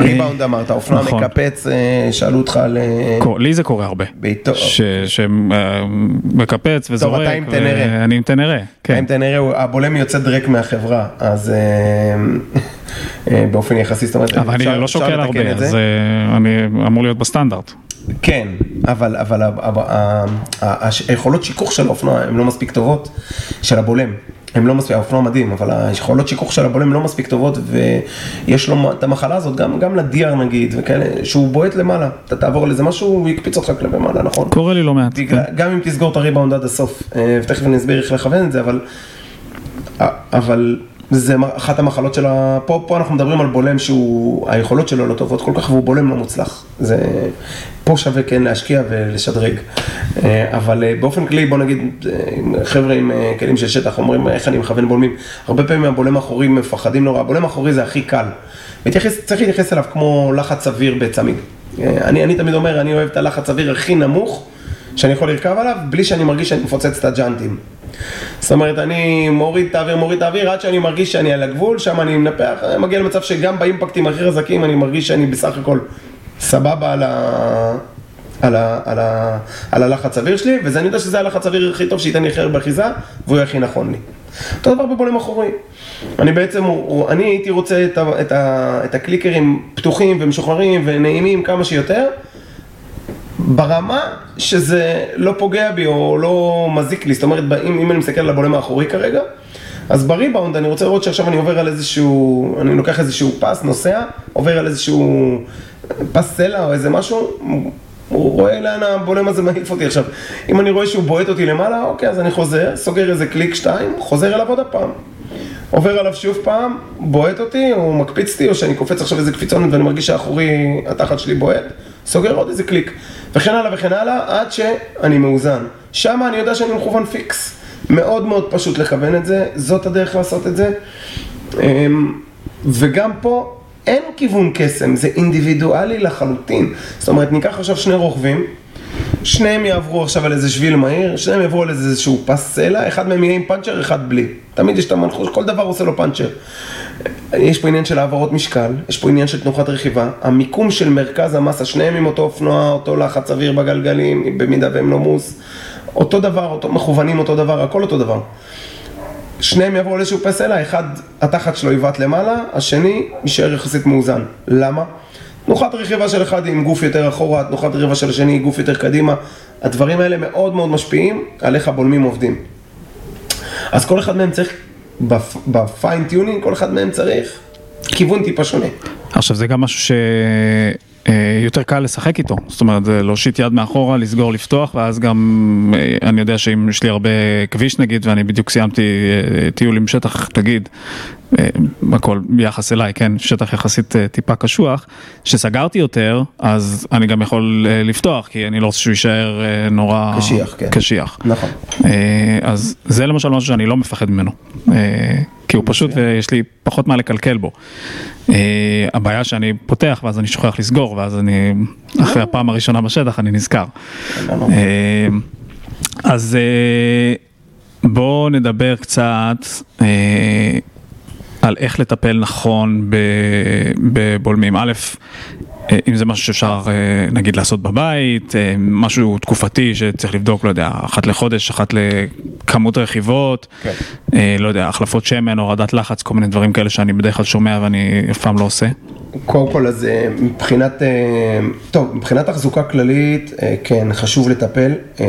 ריבאונד אמרת, אופנוע נכון. מקפץ, אה, שאלו אותך על... אה, לי זה קורה הרבה. בעיטו- שמקפץ וזורק. אתה עם תנרה. ואני עם תנרה, כן. אם תנראה, הוא- הבולם יוצא דרק מהחברה, אז אה, אה, באופן יחסי, זאת אומרת, אבל אני לא שוקל הרבה. אז אה, אני אמור להיות בסטנדרט. כן, אבל, אבל היכולות שיכוך של האופנוע הן לא מספיק טובות, של הבולם. הם לא מספיק, האופנוע מדהים, אבל היכולות שיכוך של הבולם לא מספיק טובות, ויש לו את המחלה הזאת, גם, גם לדיאר נגיד, וכאלה, שהוא בועט למעלה, אתה תעבור על איזה משהו, הוא יקפיץ אותך כלפי מעלה, נכון? קורה לי לא מעט. בגלל, גם אם תסגור את הריבאונד עד הסוף, אה, ותכף אני אסביר איך לכוון את זה, אבל, אבל זה אחת המחלות של ה... פה, פה אנחנו מדברים על בולם שהוא, היכולות שלו לא טובות כל כך, והוא בולם לא מוצלח. זה, פה שווה כן להשקיע ולשדרג. אה, אבל אה, באופן כללי, בוא נגיד, אה, חבר'ה עם כלים של שטח אומרים איך אני מכוון בולמים, הרבה פעמים הבולם האחורי מפחדים נורא, הבולם האחורי זה הכי קל. מתייחס, צריך להתייחס אליו כמו לחץ אוויר בצמיג. אני, אני תמיד אומר, אני אוהב את הלחץ אוויר הכי נמוך. שאני יכול לרכב עליו בלי שאני מרגיש שאני מפוצץ את הג'אנטים. זאת אומרת, אני מוריד את האוויר, מוריד את האוויר, עד שאני מרגיש שאני על הגבול, שם אני מנפח, מגיע למצב שגם באימפקטים הכי חזקים אני מרגיש שאני בסך הכל סבבה על, ה... על, ה... על, ה... על הלחץ אוויר שלי, וזה אני יודע שזה הלחץ אוויר הכי טוב שייתן לי הכי הרבה אחיזה, והוא יהיה הכי נכון לי. אותו דבר בבולם אחורי. אני בעצם, אני הייתי רוצה את, ה... את, ה... את הקליקרים פתוחים ומשוחררים ונעימים כמה שיותר. ברמה שזה לא פוגע בי או לא מזיק לי, זאת אומרת, אם, אם אני מסתכל על הבולם האחורי כרגע, אז בריבאונד אני רוצה לראות שעכשיו אני עובר על איזשהו, אני לוקח איזשהו פס, נוסע, עובר על איזשהו פס סלע או איזה משהו, ורואה לאן הבולם הזה מעיף אותי עכשיו. אם אני רואה שהוא בועט אותי למעלה, אוקיי, אז אני חוזר, סוגר איזה קליק שתיים, חוזר אליו עוד הפעם. עובר עליו שוב פעם, בועט אותי, או מקפיץ אותי, או שאני קופץ עכשיו איזה קפיצונת ואני מרגיש שהאחורי, התחת שלי בועט, סוגר עוד איזה קליק, וכן הלאה וכן הלאה, עד שאני מאוזן. שם אני יודע שאני מכוון פיקס. מאוד מאוד פשוט לכוון את זה, זאת הדרך לעשות את זה. אמ, וגם פה אין כיוון קסם, זה אינדיבידואלי לחלוטין. זאת אומרת, ניקח עכשיו שני רוכבים, שניהם יעברו עכשיו על איזה שביל מהיר, שניהם יעברו על איזשהו פס סלע, אחד מהם יהיה עם פאנצ'ר, אחד בלי. תמיד יש את המנחוס, כל דבר עושה לו פאנצ'ר. יש פה עניין של העברות משקל, יש פה עניין של תנוחת רכיבה, המיקום של מרכז המסה, שניהם עם אותו אופנוע, אותו לחץ אוויר בגלגלים, במידה והם לא מוס, אותו דבר, אותו, מכוונים אותו דבר, הכל אותו דבר. שניהם יעברו על איזשהו פס סלע, אחד התחת שלו יבעט למעלה, השני יישאר יחסית מאוזן. למה? תנוחת רכיבה של אחד עם גוף יותר אחורה, תנוחת רכיבה של השני היא גוף יותר קדימה. הדברים האלה מאוד מאוד משפיעים על איך הבולמים עובדים. אז כל אחד מהם צריך, ב fine tuning, כל אחד מהם צריך כיוון טיפה שונה. עכשיו זה גם משהו שיותר קל לשחק איתו, זאת אומרת להושיט יד מאחורה, לסגור, לפתוח, ואז גם אה, אני יודע שאם יש לי הרבה כביש נגיד, ואני בדיוק סיימתי אה, טיול עם שטח, תגיד, אה, הכל ביחס אליי, כן, שטח יחסית אה, טיפה קשוח, שסגרתי יותר, אז אני גם יכול אה, לפתוח, כי אני לא רוצה שהוא יישאר אה, נורא קשיח, כן. קשיח. נכון. אה, אז זה למשל משהו שאני לא מפחד ממנו, אה, כי הוא פשוט ויש לי פחות מה לקלקל בו. אה, הבעיה שאני פותח ואז אני שוכח לסגור ואז אני, אחרי הפעם הראשונה בשטח אני נזכר. אה, אז אה, בואו נדבר קצת על איך לטפל נכון בבולמים. א', אם זה משהו שאפשר אה, נגיד לעשות בבית, אה, משהו תקופתי שצריך לבדוק, לא יודע, אחת לחודש, אחת לכמות רכיבות, כן. אה, לא יודע, החלפות שמן, הורדת לחץ, כל מיני דברים כאלה שאני בדרך כלל שומע ואני אף פעם לא עושה. קודם כל, אז אה, מבחינת, אה, טוב, מבחינת תחזוקה כללית, אה, כן, חשוב לטפל. אה,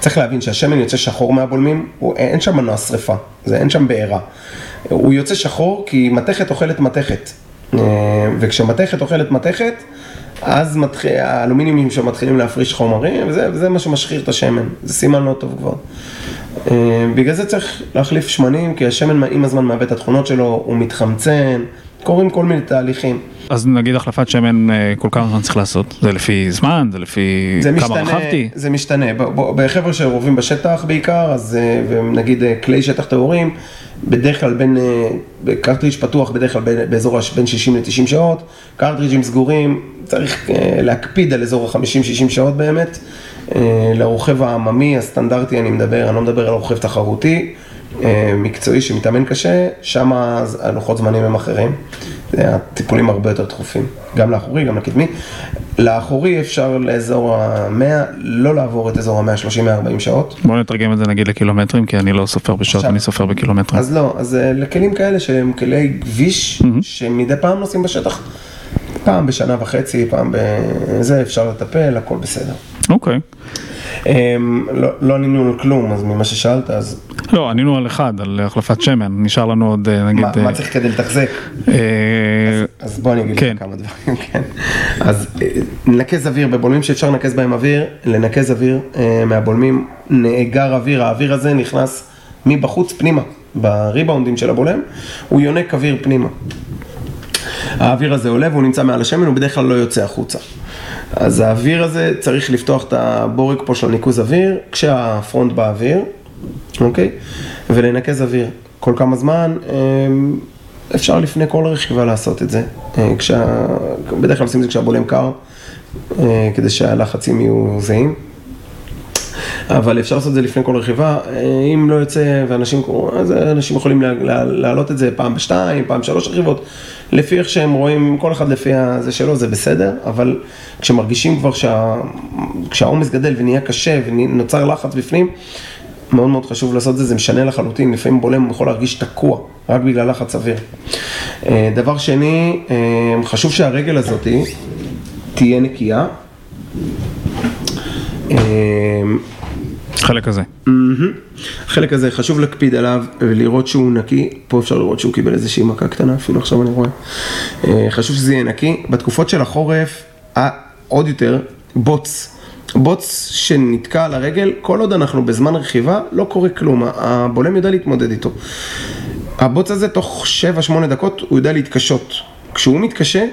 צריך להבין שהשמן יוצא שחור מהבולמים, הוא- אין שם מנוע שרפה, זה, אין שם בעירה. הוא יוצא שחור כי מתכת אוכלת מתכת. אה, וכשמתכת אוכלת מתכת, אז מתחיל, האלומיניומים שם מתחילים להפריש חומרים, וזה, וזה מה שמשחיר את השמן, זה סימן לא טוב כבר. אה, בגלל זה צריך להחליף שמנים, כי השמן עם הזמן מאבד את התכונות שלו, הוא מתחמצן, קורים כל מיני תהליכים. אז נגיד החלפת שמן, אה, כל כמה זמן צריך לעשות? זה לפי זמן? זה לפי זה כמה משתנה, רכבתי? זה משתנה, בחבר'ה שרובים בשטח בעיקר, אז אה, כלי שטח טהורים, בדרך כלל בין, אה, קרטריג' פתוח בדרך כלל בין- באזור בין 60 ל-90 שעות, קרטריג'ים סגורים, צריך אה, להקפיד על אזור ה-50-60 שעות באמת, אה, לרוכב העממי הסטנדרטי אני מדבר, אני לא מדבר על רוכב תחרותי, מקצועי שמתאמן קשה, שם הלוחות זמנים הם אחרים, הטיפולים הרבה יותר דחופים, גם לאחורי, גם לקדמי. לאחורי אפשר לאזור ה-100, לא לעבור את אזור ה-130-140 שעות. בוא נתרגם את זה נגיד לקילומטרים, כי אני לא סופר בשעות, אני סופר בקילומטרים. אז לא, אז אה, לכלים כאלה שהם כלי כביש, שמדי פעם נוסעים בשטח, פעם בשנה וחצי, פעם בזה, אפשר לטפל, הכל בסדר. אוקיי. אמ, לא- לא ענינו על כלום, אז ממה ששאלת, אז לא, ענינו על אחד, על החלפת שמן, נשאר לנו עוד אה, נגיד... מה- אה, מה צריך כדי לתחזק? אה, אז בוא אני אגיד כן. לך כמה דברים, כן. אז לנקז אוויר בבולמים שאפשר לנקז בהם אוויר, לנקז אוויר מהבולמים, נאגר אוויר, האוויר הזה נכנס מבחוץ פנימה, בריבאונדים של הבולם, הוא יונק אוויר פנימה. האוויר הזה עולה והוא נמצא מעל השמן, הוא בדרך כלל לא יוצא החוצה. אז האוויר הזה, צריך לפתוח את הבורג פה של הניקוז אוויר, כשהפרונט באוויר, אוקיי? ולנקז אוויר. כל כמה זמן, אמ, אפשר לפני כל רכיבה לעשות את זה. אה, כשה... בדרך כלל עושים את זה כשהבולם קר, אה, כדי שהלחצים יהיו זהים. אבל אפשר לעשות את זה לפני כל רכיבה, אה, אם לא יוצא ואנשים, אז אנשים יכולים לה- לה- להעלות את זה פעם בשתיים, פעם שלוש רכיבות, לפי איך שהם רואים, כל אחד לפי הזה שלו, זה בסדר, אבל כשמרגישים כבר שה, כשהעומס גדל ונהיה קשה ונוצר לחץ בפנים, מאוד מאוד חשוב לעשות את זה, זה משנה לחלוטין, לפעמים בולם יכול להרגיש תקוע, רק בגלל לחץ אוויר. אה, דבר שני, אה, חשוב שהרגל הזאת תהיה נקייה. אה, חלק הזה. החלק הזה חשוב להקפיד עליו ולראות שהוא נקי, פה אפשר לראות שהוא קיבל איזושהי מכה קטנה, אפילו עכשיו אני רואה. אה, חשוב שזה יהיה נקי. בתקופות של החורף, עוד יותר, בוץ. בוץ שנתקע על הרגל, כל עוד אנחנו בזמן רכיבה, לא קורה כלום, הבולם יודע להתמודד איתו. הבוץ הזה תוך 7-8 דקות הוא יודע להתקשות. כשהוא מתקשה,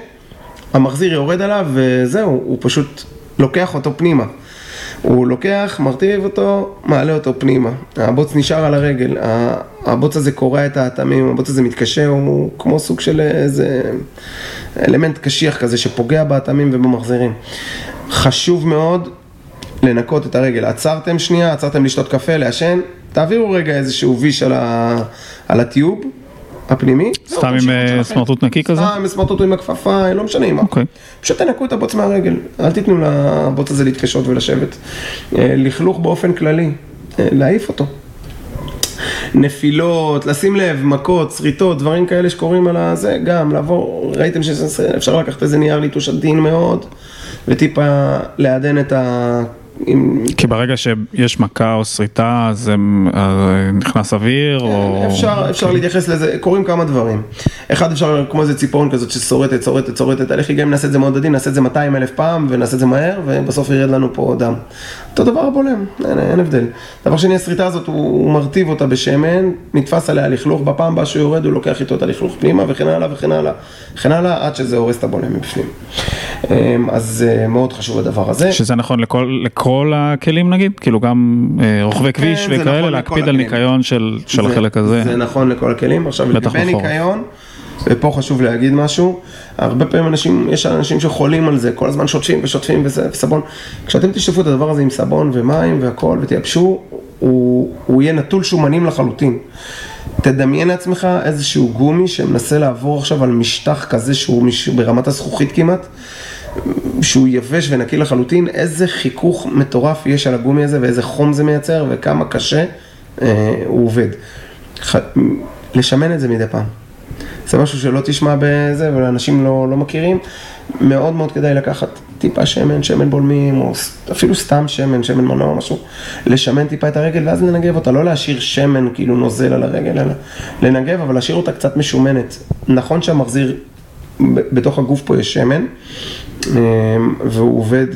המחזיר יורד עליו וזהו, הוא פשוט לוקח אותו פנימה. הוא לוקח, מרטיב אותו, מעלה אותו פנימה. הבוץ נשאר על הרגל, הבוץ הזה קורע את האטמים, הבוץ הזה מתקשה, הוא כמו סוג של איזה אלמנט קשיח כזה שפוגע באטמים ובמחזירים. חשוב מאוד לנקות את הרגל. עצרתם שנייה, עצרתם לשתות קפה, לעשן, תעבירו רגע איזשהו ויש על, ה... על הטיוב הפנימי. סתם עם תמשיכו אה. סמרטוט נקי כזה? סתם עם סמרטוט עם הכפפה, לא משנה עם מה. אוקיי. פשוט תנקו את הבוץ מהרגל, אל תיתנו לבוץ הזה להתקשות ולשבת. אה, לכלוך באופן כללי, אה, להעיף אותו. נפילות, לשים לב, מכות, שריטות, דברים כאלה שקורים על הזה, גם לעבור, ראיתם שאפשר לקחת איזה נייר ליטוש עדין מאוד, וטיפה לעדן את ה... עם... כי ברגע שיש מכה או שריטה, אז נכנס אוויר, או... אפשר, אפשר להתייחס לזה, קורים כמה דברים. אחד אפשר כמו איזה ציפורן כזאת ששורטת, שורטת, שורטת, הלכי גם אם נעשה את זה מאוד עדין, נעשה את זה 200 אלף פעם ונעשה את זה מהר ובסוף ירד לנו פה דם. אותו דבר הבולם, אין, אין הבדל. דבר שני, השריטה הזאת, הוא, הוא מרטיב אותה בשמן, נתפס עליה לכלוך, בפעם הבאה שהוא יורד הוא לוקח איתו את הלכלוך פנימה וכן הלאה וכן הלאה, וכן הלאה, עד שזה הורס את הבולם מבפנים. אמ, אז אה, מאוד חשוב הדבר הזה. שזה נכון לכל, לכל הכלים נגיד? כאילו גם אה, רוכבי כביש כן, וכאלה, נכון להקפיד על הכלים. ניקיון של, של זה- החלק הזה. זה נכון לכל הכלים. עכשיו, לגבי. ניקיון, ופה חשוב להגיד משהו, הרבה פעמים אנשים, יש אנשים שחולים על זה, כל הזמן שוטפים ושוטפים וזה, וסבון. כשאתם תשטפו את הדבר הזה עם סבון ומים והכל ותייבשו, הוא, הוא יהיה נטול שומנים לחלוטין. תדמיין לעצמך איזשהו גומי שמנסה לעבור עכשיו על משטח כזה שהוא מש... ברמת הזכוכית כמעט, שהוא יבש ונקי לחלוטין, איזה חיכוך מטורף יש על הגומי הזה ואיזה חום זה מייצר וכמה קשה אה, הוא עובד. ח... לשמן את זה מדי פעם. זה משהו שלא תשמע בזה ואנשים לא, לא מכירים. מאוד מאוד כדאי לקחת טיפה שמן, שמן בולמים, או אפילו סתם שמן, שמן מנוע, משהו, לשמן טיפה את הרגל ואז לנגב אותה, לא להשאיר שמן כאילו נוזל על הרגל, אלא לנגב, אבל להשאיר אותה קצת משומנת. נכון שהמחזיר, בתוך הגוף פה יש שמן, והוא עובד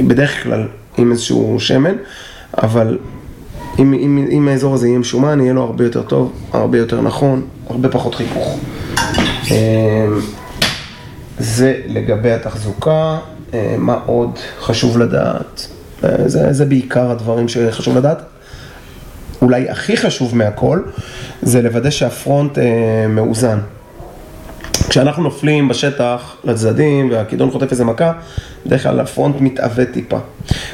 בדרך כלל עם איזשהו שמן, אבל אם, אם, אם האזור הזה יהיה משומן, יהיה לו הרבה יותר טוב, הרבה יותר נכון, הרבה פחות חיכוך. אמ, זה לגבי התחזוקה, אה, מה עוד חשוב לדעת? אה, זה, זה בעיקר הדברים שחשוב לדעת. אולי הכי חשוב מהכל, זה לוודא שהפרונט אה, מאוזן. כשאנחנו נופלים בשטח לצדדים והכידון חוטף איזה מכה, בדרך כלל הפרונט מתעוות טיפה.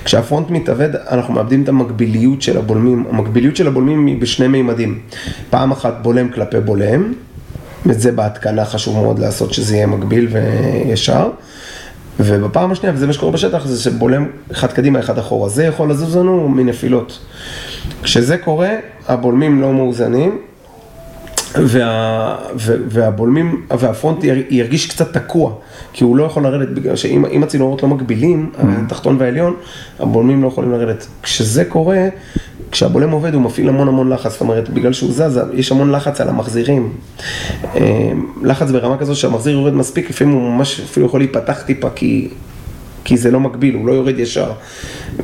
כשהפרונט מתעוות, אנחנו מאבדים את המקביליות של הבולמים. המקביליות של הבולמים היא בשני מימדים. פעם אחת בולם כלפי בולם, את זה בהתקנה חשוב מאוד לעשות שזה יהיה מקביל וישר. ובפעם השנייה, וזה מה שקורה בשטח, זה שבולם אחד קדימה, אחד אחורה. זה יכול לזוז לנו מנפילות. כשזה קורה, הבולמים לא מאוזנים, וה, והבולמים, והפרונט ירגיש קצת תקוע, כי הוא לא יכול לרדת, בגלל שאם הצינורות לא מקבילים, mm-hmm. התחתון והעליון, הבולמים לא יכולים לרדת. כשזה קורה, כשהבולם עובד הוא מפעיל המון המון לחץ, זאת אומרת, בגלל שהוא זז, יש המון לחץ על המחזירים. אה, לחץ ברמה כזו שהמחזיר יורד מספיק, לפעמים הוא ממש אפילו יכול להיפתח טיפה, כי, כי זה לא מקביל, הוא לא יורד ישר.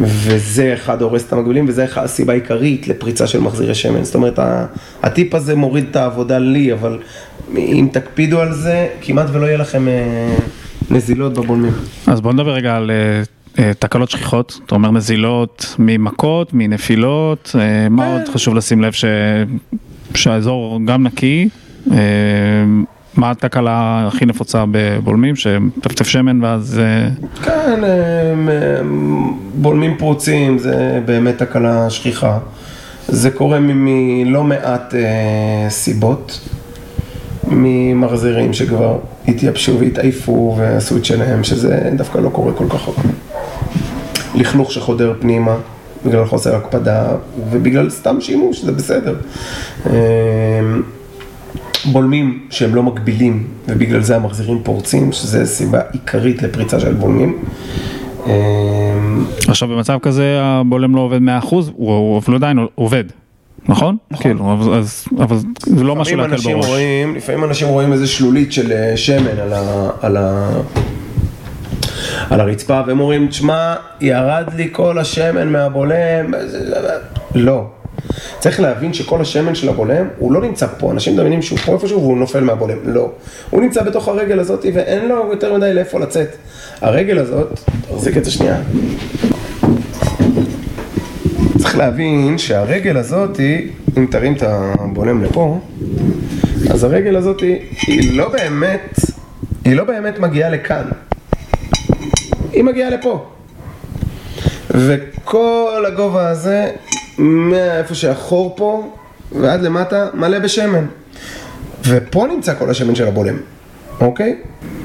וזה אחד הורס את המקבילים, וזה הסיבה העיקרית לפריצה של מחזירי שמן. זאת אומרת, הטיפ הזה מוריד את העבודה לי, אבל אם תקפידו על זה, כמעט ולא יהיה לכם אה, נזילות בבולמים. אז בואו נדבר רגע על... אה, אה, תקלות שכיחות, אתה אומר נזילות ממכות, מנפילות, מה עוד חשוב לשים לב ש... שהאזור גם נקי, מה התקלה הכי נפוצה בבולמים, שטפטף שמן ואז... כן, בולמים פרוצים זה באמת תקלה שכיחה, זה קורה מלא מעט סיבות, ממחזירים שכבר התייבשו והתעייפו ועשו את שלהם, שזה דווקא לא קורה כל כך הרבה. לכלוך שחודר פנימה בגלל חוסר הקפדה ובגלל סתם שימוש, זה בסדר. אמ, בולמים שהם לא מקבילים ובגלל זה המחזירים פורצים, שזה סיבה עיקרית לפריצה של בולמים. אמ, עכשיו במצב כזה הבולם לא עובד 100%, הוא אפילו עדיין עובד. נכון? נכון. כאילו, אז, אבל זה לא משהו להקל בראש. רואים, לפעמים אנשים רואים איזה שלולית של אה, שמן על, ה, על, ה, על הרצפה, והם אומרים, תשמע, ירד לי כל השמן מהבולם, לא. צריך להבין שכל השמן של הבולם, הוא לא נמצא פה, אנשים מדמיינים שהוא פה איפשהו והוא נופל מהבולם, לא. הוא נמצא בתוך הרגל הזאת ואין לו יותר מדי לאיפה לצאת. הרגל הזאת, תחזיק את זה שנייה. צריך להבין שהרגל הזאת, אם תרים את הבולם לפה, אז הרגל הזאת היא לא באמת, היא לא באמת מגיעה לכאן. היא מגיעה לפה. וכל הגובה הזה, מאיפה שהחור פה ועד למטה, מלא בשמן. ופה נמצא כל השמן של הבולם, אוקיי?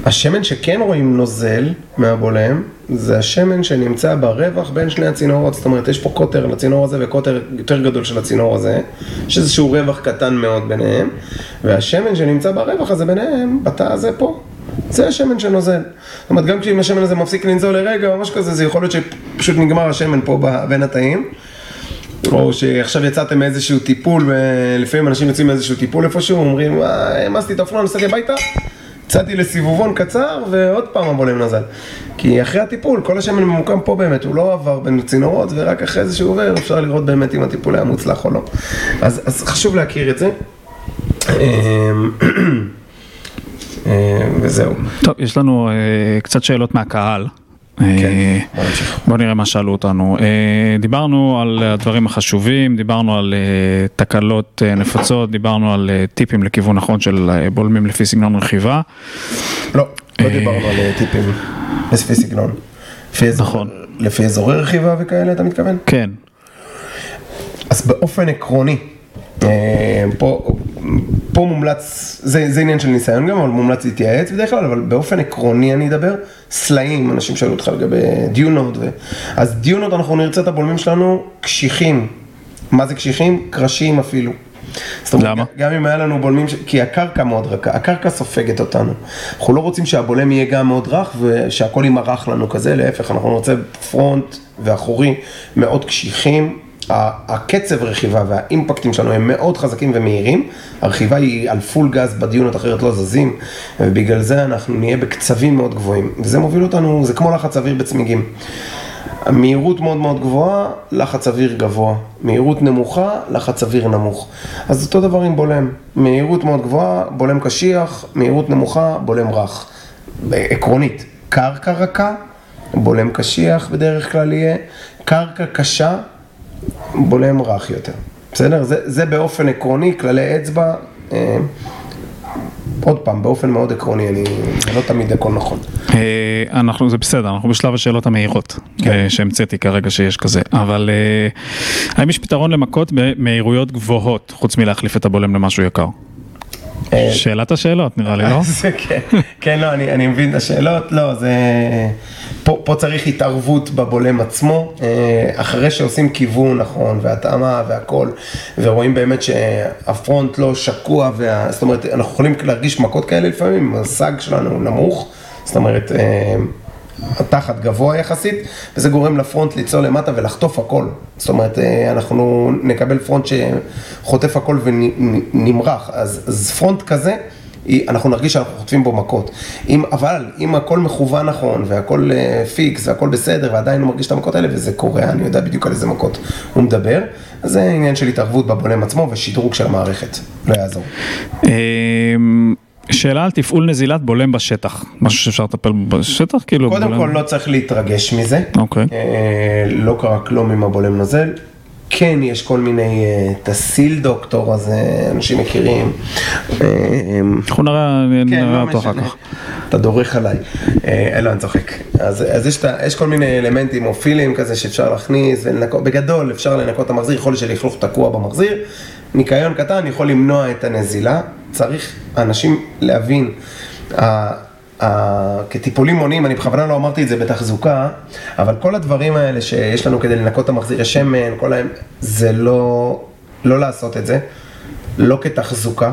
השמן שכן רואים נוזל מהבולם, זה השמן שנמצא ברווח בין שני הצינורות, זאת אומרת יש פה קוטר לצינור הזה וקוטר יותר גדול של הצינור הזה, יש איזשהו רווח קטן מאוד ביניהם, והשמן שנמצא ברווח הזה ביניהם, בתא הזה פה, זה השמן שנוזל. זאת אומרת, גם כשאם השמן הזה מפסיק לנזול לרגע או משהו כזה, זה יכול להיות שפשוט נגמר השמן פה בין התאים. או שעכשיו יצאתם מאיזשהו טיפול, ולפעמים אנשים יוצאים מאיזשהו טיפול איפשהו, אומרים, אה, העמסתי את האופנוע, נסעתי הביתה, יצאתי לסיבובון קצר, ועוד פעם הבולם נזל. כי אחרי הטיפול, כל השמן ממוקם פה באמת, הוא לא עבר בין צינורות, ורק אחרי זה שהוא עובר, אפשר לראות באמת אם הטיפול היה מוצלח או לא. אז, אז חשוב להכיר את זה. אמ, אה, וזהו. טוב, יש לנו uh, קצת שאלות מהקהל. כן, uh, בוא נראה מה שאלו אותנו. Uh, דיברנו על הדברים החשובים, דיברנו על uh, תקלות נפוצות, דיברנו על טיפים לכיוון נכון של בולמים לפי סגנון רכיבה. לא, לא דיברנו על טיפים לפי סגנון. נכון. לפי אזורי רכיבה וכאלה אתה מתכוון? כן. אז באופן עקרוני, פה פה מומלץ, זה, זה עניין של ניסיון גם, אבל מומלץ להתייעץ בדרך כלל, אבל באופן עקרוני אני אדבר, סלעים, אנשים שאלו אותך לגבי דיונות, ו... אז דיונות אנחנו נרצה את הבולמים שלנו קשיחים. מה זה קשיחים? קרשים אפילו. למה? גם אם היה לנו בולמים, ש... כי הקרקע מאוד רכה, הקרקע סופגת אותנו. אנחנו לא רוצים שהבולם יהיה גם מאוד רך ושהכל ימרח לנו כזה, להפך, אנחנו נרצה פרונט ואחורי מאוד קשיחים, הקצב רכיבה והאימפקטים שלנו הם מאוד חזקים ומהירים, הרכיבה היא על פול גז בדיונות אחרת לא זזים, ובגלל זה אנחנו נהיה בקצבים מאוד גבוהים, וזה מוביל אותנו, זה כמו לחץ אוויר בצמיגים. מהירות מאוד מאוד גבוהה, לחץ אוויר גבוה. מהירות נמוכה, לחץ אוויר נמוך. אז אותו דבר עם בולם. מהירות מאוד גבוהה, בולם קשיח, מהירות נמוכה, בולם רך. עקרונית, קרקע רכה, בולם קשיח בדרך כלל יהיה, קרקע קשה, בולם רך יותר. בסדר? זה, זה באופן עקרוני, כללי אצבע. אה, עוד פעם, באופן מאוד עקרוני, אני, זה לא תמיד הכל נכון. אה, אנחנו, זה בסדר, אנחנו בשלב השאלות המהירות, כן. אה, שהמצאתי כרגע שיש כזה, אבל אה, האם יש פתרון למכות במהירויות גבוהות, חוץ מלהחליף את הבולם למשהו יקר? שאלת השאלות נראה לי, לא? כן, כן, לא, אני, אני מבין את השאלות, לא, זה... פה, פה צריך התערבות בבולם עצמו, אה, אחרי שעושים כיוון נכון, והתאמה והכל, ורואים באמת שה front לא שקוע, וה... זאת אומרת, אנחנו יכולים להרגיש מכות כאלה לפעמים, ה sag שלנו נמוך, זאת אומרת... התחת גבוה יחסית, וזה גורם ל front ליצור למטה ולחטוף הכל. זאת אומרת, אה, אנחנו נקבל front שחוטף הכל ונמרח. אז, אז front כזה, אנחנו נרגיש שאנחנו חוטפים בו מכות. אם, אבל אם הכל מכוון נכון, והכל אה, פיקס, והכל בסדר, ועדיין הוא מרגיש את המכות האלה, וזה קורה, אני יודע בדיוק על איזה מכות הוא מדבר, אז זה עניין של התערבות בבולם עצמו ושדרוג של המערכת, לא יעזור. שאלה על תפעול נזילת בולם בשטח, משהו שאפשר לטפל בשטח? כאילו קודם בולם... כל לא צריך להתרגש מזה, אוקיי. אה, לא קרה כלום עם הבולם נוזל. כן, יש כל מיני, אה, תסיל דוקטור, אז אה, אנשים מכירים. אה, אנחנו נראה, כן, נראה לא אותו אחר. כך. אתה דורך עליי. אה, לא, אני צוחק. אז, אז יש, את יש כל מיני אלמנטים או פילים כזה שאפשר להכניס ולנקות, בגדול אפשר לנקות את המחזיר, יכול להיות שלכלוך תקוע במחזיר. ניקיון קטן יכול למנוע את הנזילה. צריך אנשים להבין, ה- ה- כטיפולים מונעים, אני בכוונה לא אמרתי את זה בתחזוקה, אבל כל הדברים האלה שיש לנו כדי לנקות את המחזיר, השמן, כל ההם, זה לא, לא לעשות את זה, לא כתחזוקה.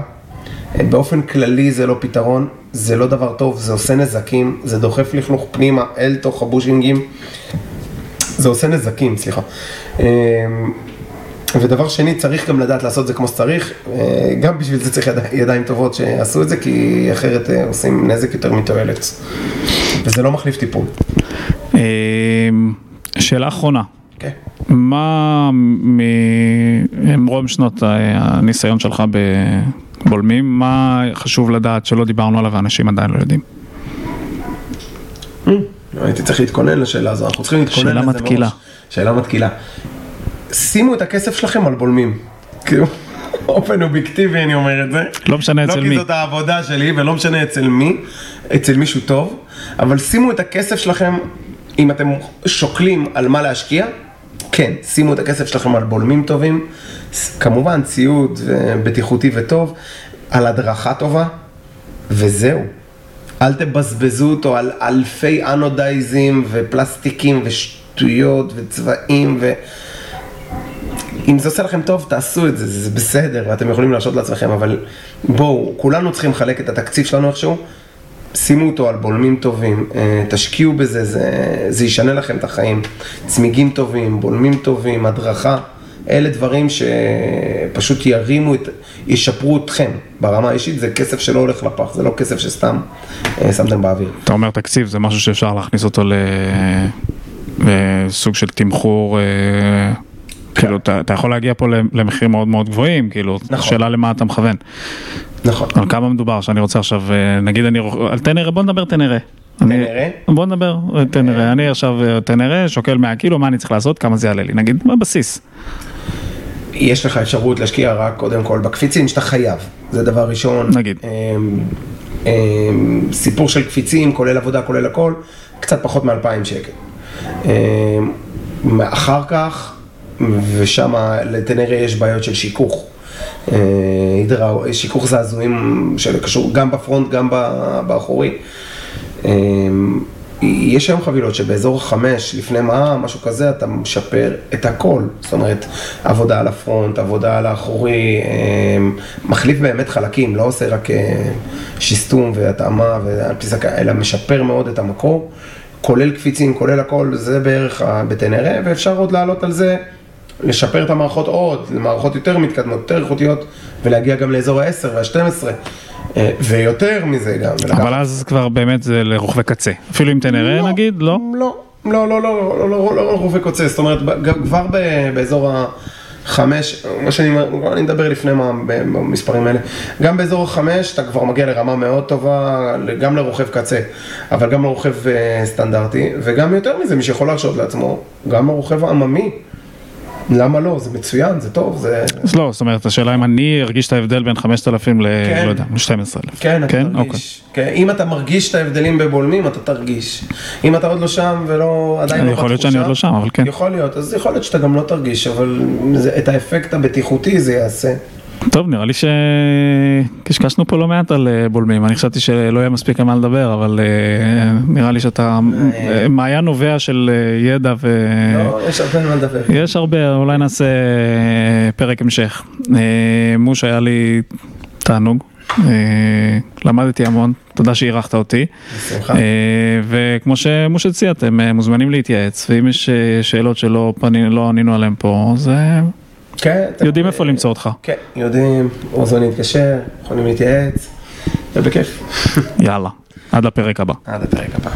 באופן כללי זה לא פתרון, זה לא דבר טוב, זה עושה נזקים, זה דוחף לכלוך פנימה אל תוך הבושינגים, זה עושה נזקים, סליחה. ודבר שני, צריך גם לדעת לעשות את זה כמו שצריך, אה, גם בשביל זה צריך יד- ידיים טובות שיעשו את זה, כי אחרת אה, עושים נזק יותר מתועלת. וזה לא מחליף טיפול. אמ, שאלה אחרונה, כן. מה ממרום שנות הניסיון שלך בבולמים, מה חשוב לדעת שלא דיברנו עליו ואנשים עדיין לא יודעים? הייתי צריך להתכונן לשאלה הזו, אנחנו צריכים להתכונן שאלה לזה מראש. מתקילה. שאלה מתקילה. שימו את הכסף שלכם על בולמים. כאילו, באופן אובייקטיבי אני אומר את זה. לא משנה אצל לא מי. כי זאת העבודה שלי ולא משנה אצל מי, אצל מישהו טוב, אבל שימו את הכסף שלכם, אם אתם שוקלים על מה להשקיע, כן, שימו את הכסף שלכם על בולמים טובים, כמובן ציוד בטיחותי וטוב, על הדרכה טובה, וזהו. אל תבזבזו אותו על אלפי אנודייזים ופלסטיקים ושטויות וצבעים ו... אם זה עושה לכם טוב, תעשו את זה, זה בסדר, ואתם יכולים להרשות לעצמכם, אבל בואו, כולנו צריכים לחלק את התקציב שלנו איכשהו, שימו אותו על בולמים טובים, אה, תשקיעו בזה, זה, זה ישנה לכם את החיים. צמיגים טובים, בולמים טובים, הדרכה, אלה דברים שפשוט ירימו, את, ישפרו אתכם ברמה האישית, זה כסף שלא הולך לפח, זה לא כסף שסתם אה, שמתם באוויר. אתה אומר תקציב, זה משהו שאפשר להכניס אותו ל- לסוג של תמחור, אה, כאילו אתה אתה יכול להגיע פה למחירים מאוד מאוד גבוהים, כאילו, נכון. שאלה למה אתה מכוון. נכון. על כמה מדובר שאני רוצה עכשיו, אה, נגיד אני, רוכ- על תנרה, בוא נדבר תנרה. תנרה? בוא נדבר אה, תנרה, אני עכשיו אה, תנרה, שוקל 100 קילו, מה אני צריך לעשות, כמה זה יעלה לי, נגיד, בבסיס. יש לך אפשרות להשקיע רק קודם כל בקפיצים שאתה חייב, זה דבר ראשון. נגיד. אמ, אמ, סיפור של קפיצים, כולל עבודה, כולל הכל, קצת פחות מ-2,000 שקל. אמ, אחר כך, ושם לטנרה יש בעיות של שיכוך. אה, שיכוך זעזועים שקשור גם בפרונט, גם באחורי. אמ, יש היום חבילות שבאזור החמש, לפני מע"מ, משהו כזה, אתה משפר את הכל. זאת אומרת, עבודה על הפרונט, עבודה על האחורי, אמ, מחליף באמת חלקים, לא עושה רק אה, שיסטום והתאמה, אלא משפר מאוד את המקור, כולל קפיצים, כולל הכל, זה בערך בטנרה, ואפשר עוד לעלות על זה. לשפר את המערכות עוד, למערכות יותר מתקדמות, יותר איכותיות, ולהגיע גם לאזור ה-10 וה-12, ויותר מזה גם. ולקחת- אבל אז כבר באמת זה לרוכבי קצה. אפילו אם תנרה לא. נגיד, לא? לא, לא, לא, לא, לא, לא, לא, לא רופא קוצה, זאת אומרת, כבר באזור החמש, מה שאני אומר, אני מדבר לפני מה, במספרים האלה, גם באזור החמש אתה כבר מגיע לרמה מאוד טובה, גם לרוכב קצה, אבל גם לרוכב אה, סטנדרטי, וגם יותר מזה, מי שיכול להרשות לעצמו, גם לרוכב העממי. למה לא? זה מצוין, זה טוב, זה... אז לא, זאת אומרת, השאלה אם אני ארגיש את ההבדל בין 5,000 ל... כן. לא יודע, ל-12,000. כן, אתה אוקיי. תרגיש. כן, אם אתה מרגיש את ההבדלים בבולמים, אתה תרגיש. אם אתה עוד לא שם ולא, עדיין לא יכול להיות שאני עוד לא שם, אבל כן. יכול להיות, אז יכול להיות שאתה גם לא תרגיש, אבל זה, את האפקט הבטיחותי זה יעשה. טוב, נראה לי שקשקשנו פה לא מעט על אה, בולמים, אני חשבתי שלא יהיה מספיק על מה לדבר, אבל אה, נראה לי שאתה אה, מעיין נובע של ידע ו... לא, יש הרבה מה לדבר. יש הרבה, אולי נעשה פרק המשך. מוש, היה לי תענוג, למדתי המון, תודה שאירחת אותי. בשמחה. וכמו שמוש הציע, אתם מוזמנים להתייעץ, ואם יש שאלות שלא לא ענינו עליהן פה, אז אה, כן, יודעים איפה למצוא אותך. כן, יודעים, מוזמנים להתקשר, יכולים להתייעץ, ובכיף. יאללה, עד לפרק הבא. עד הפרק הבא.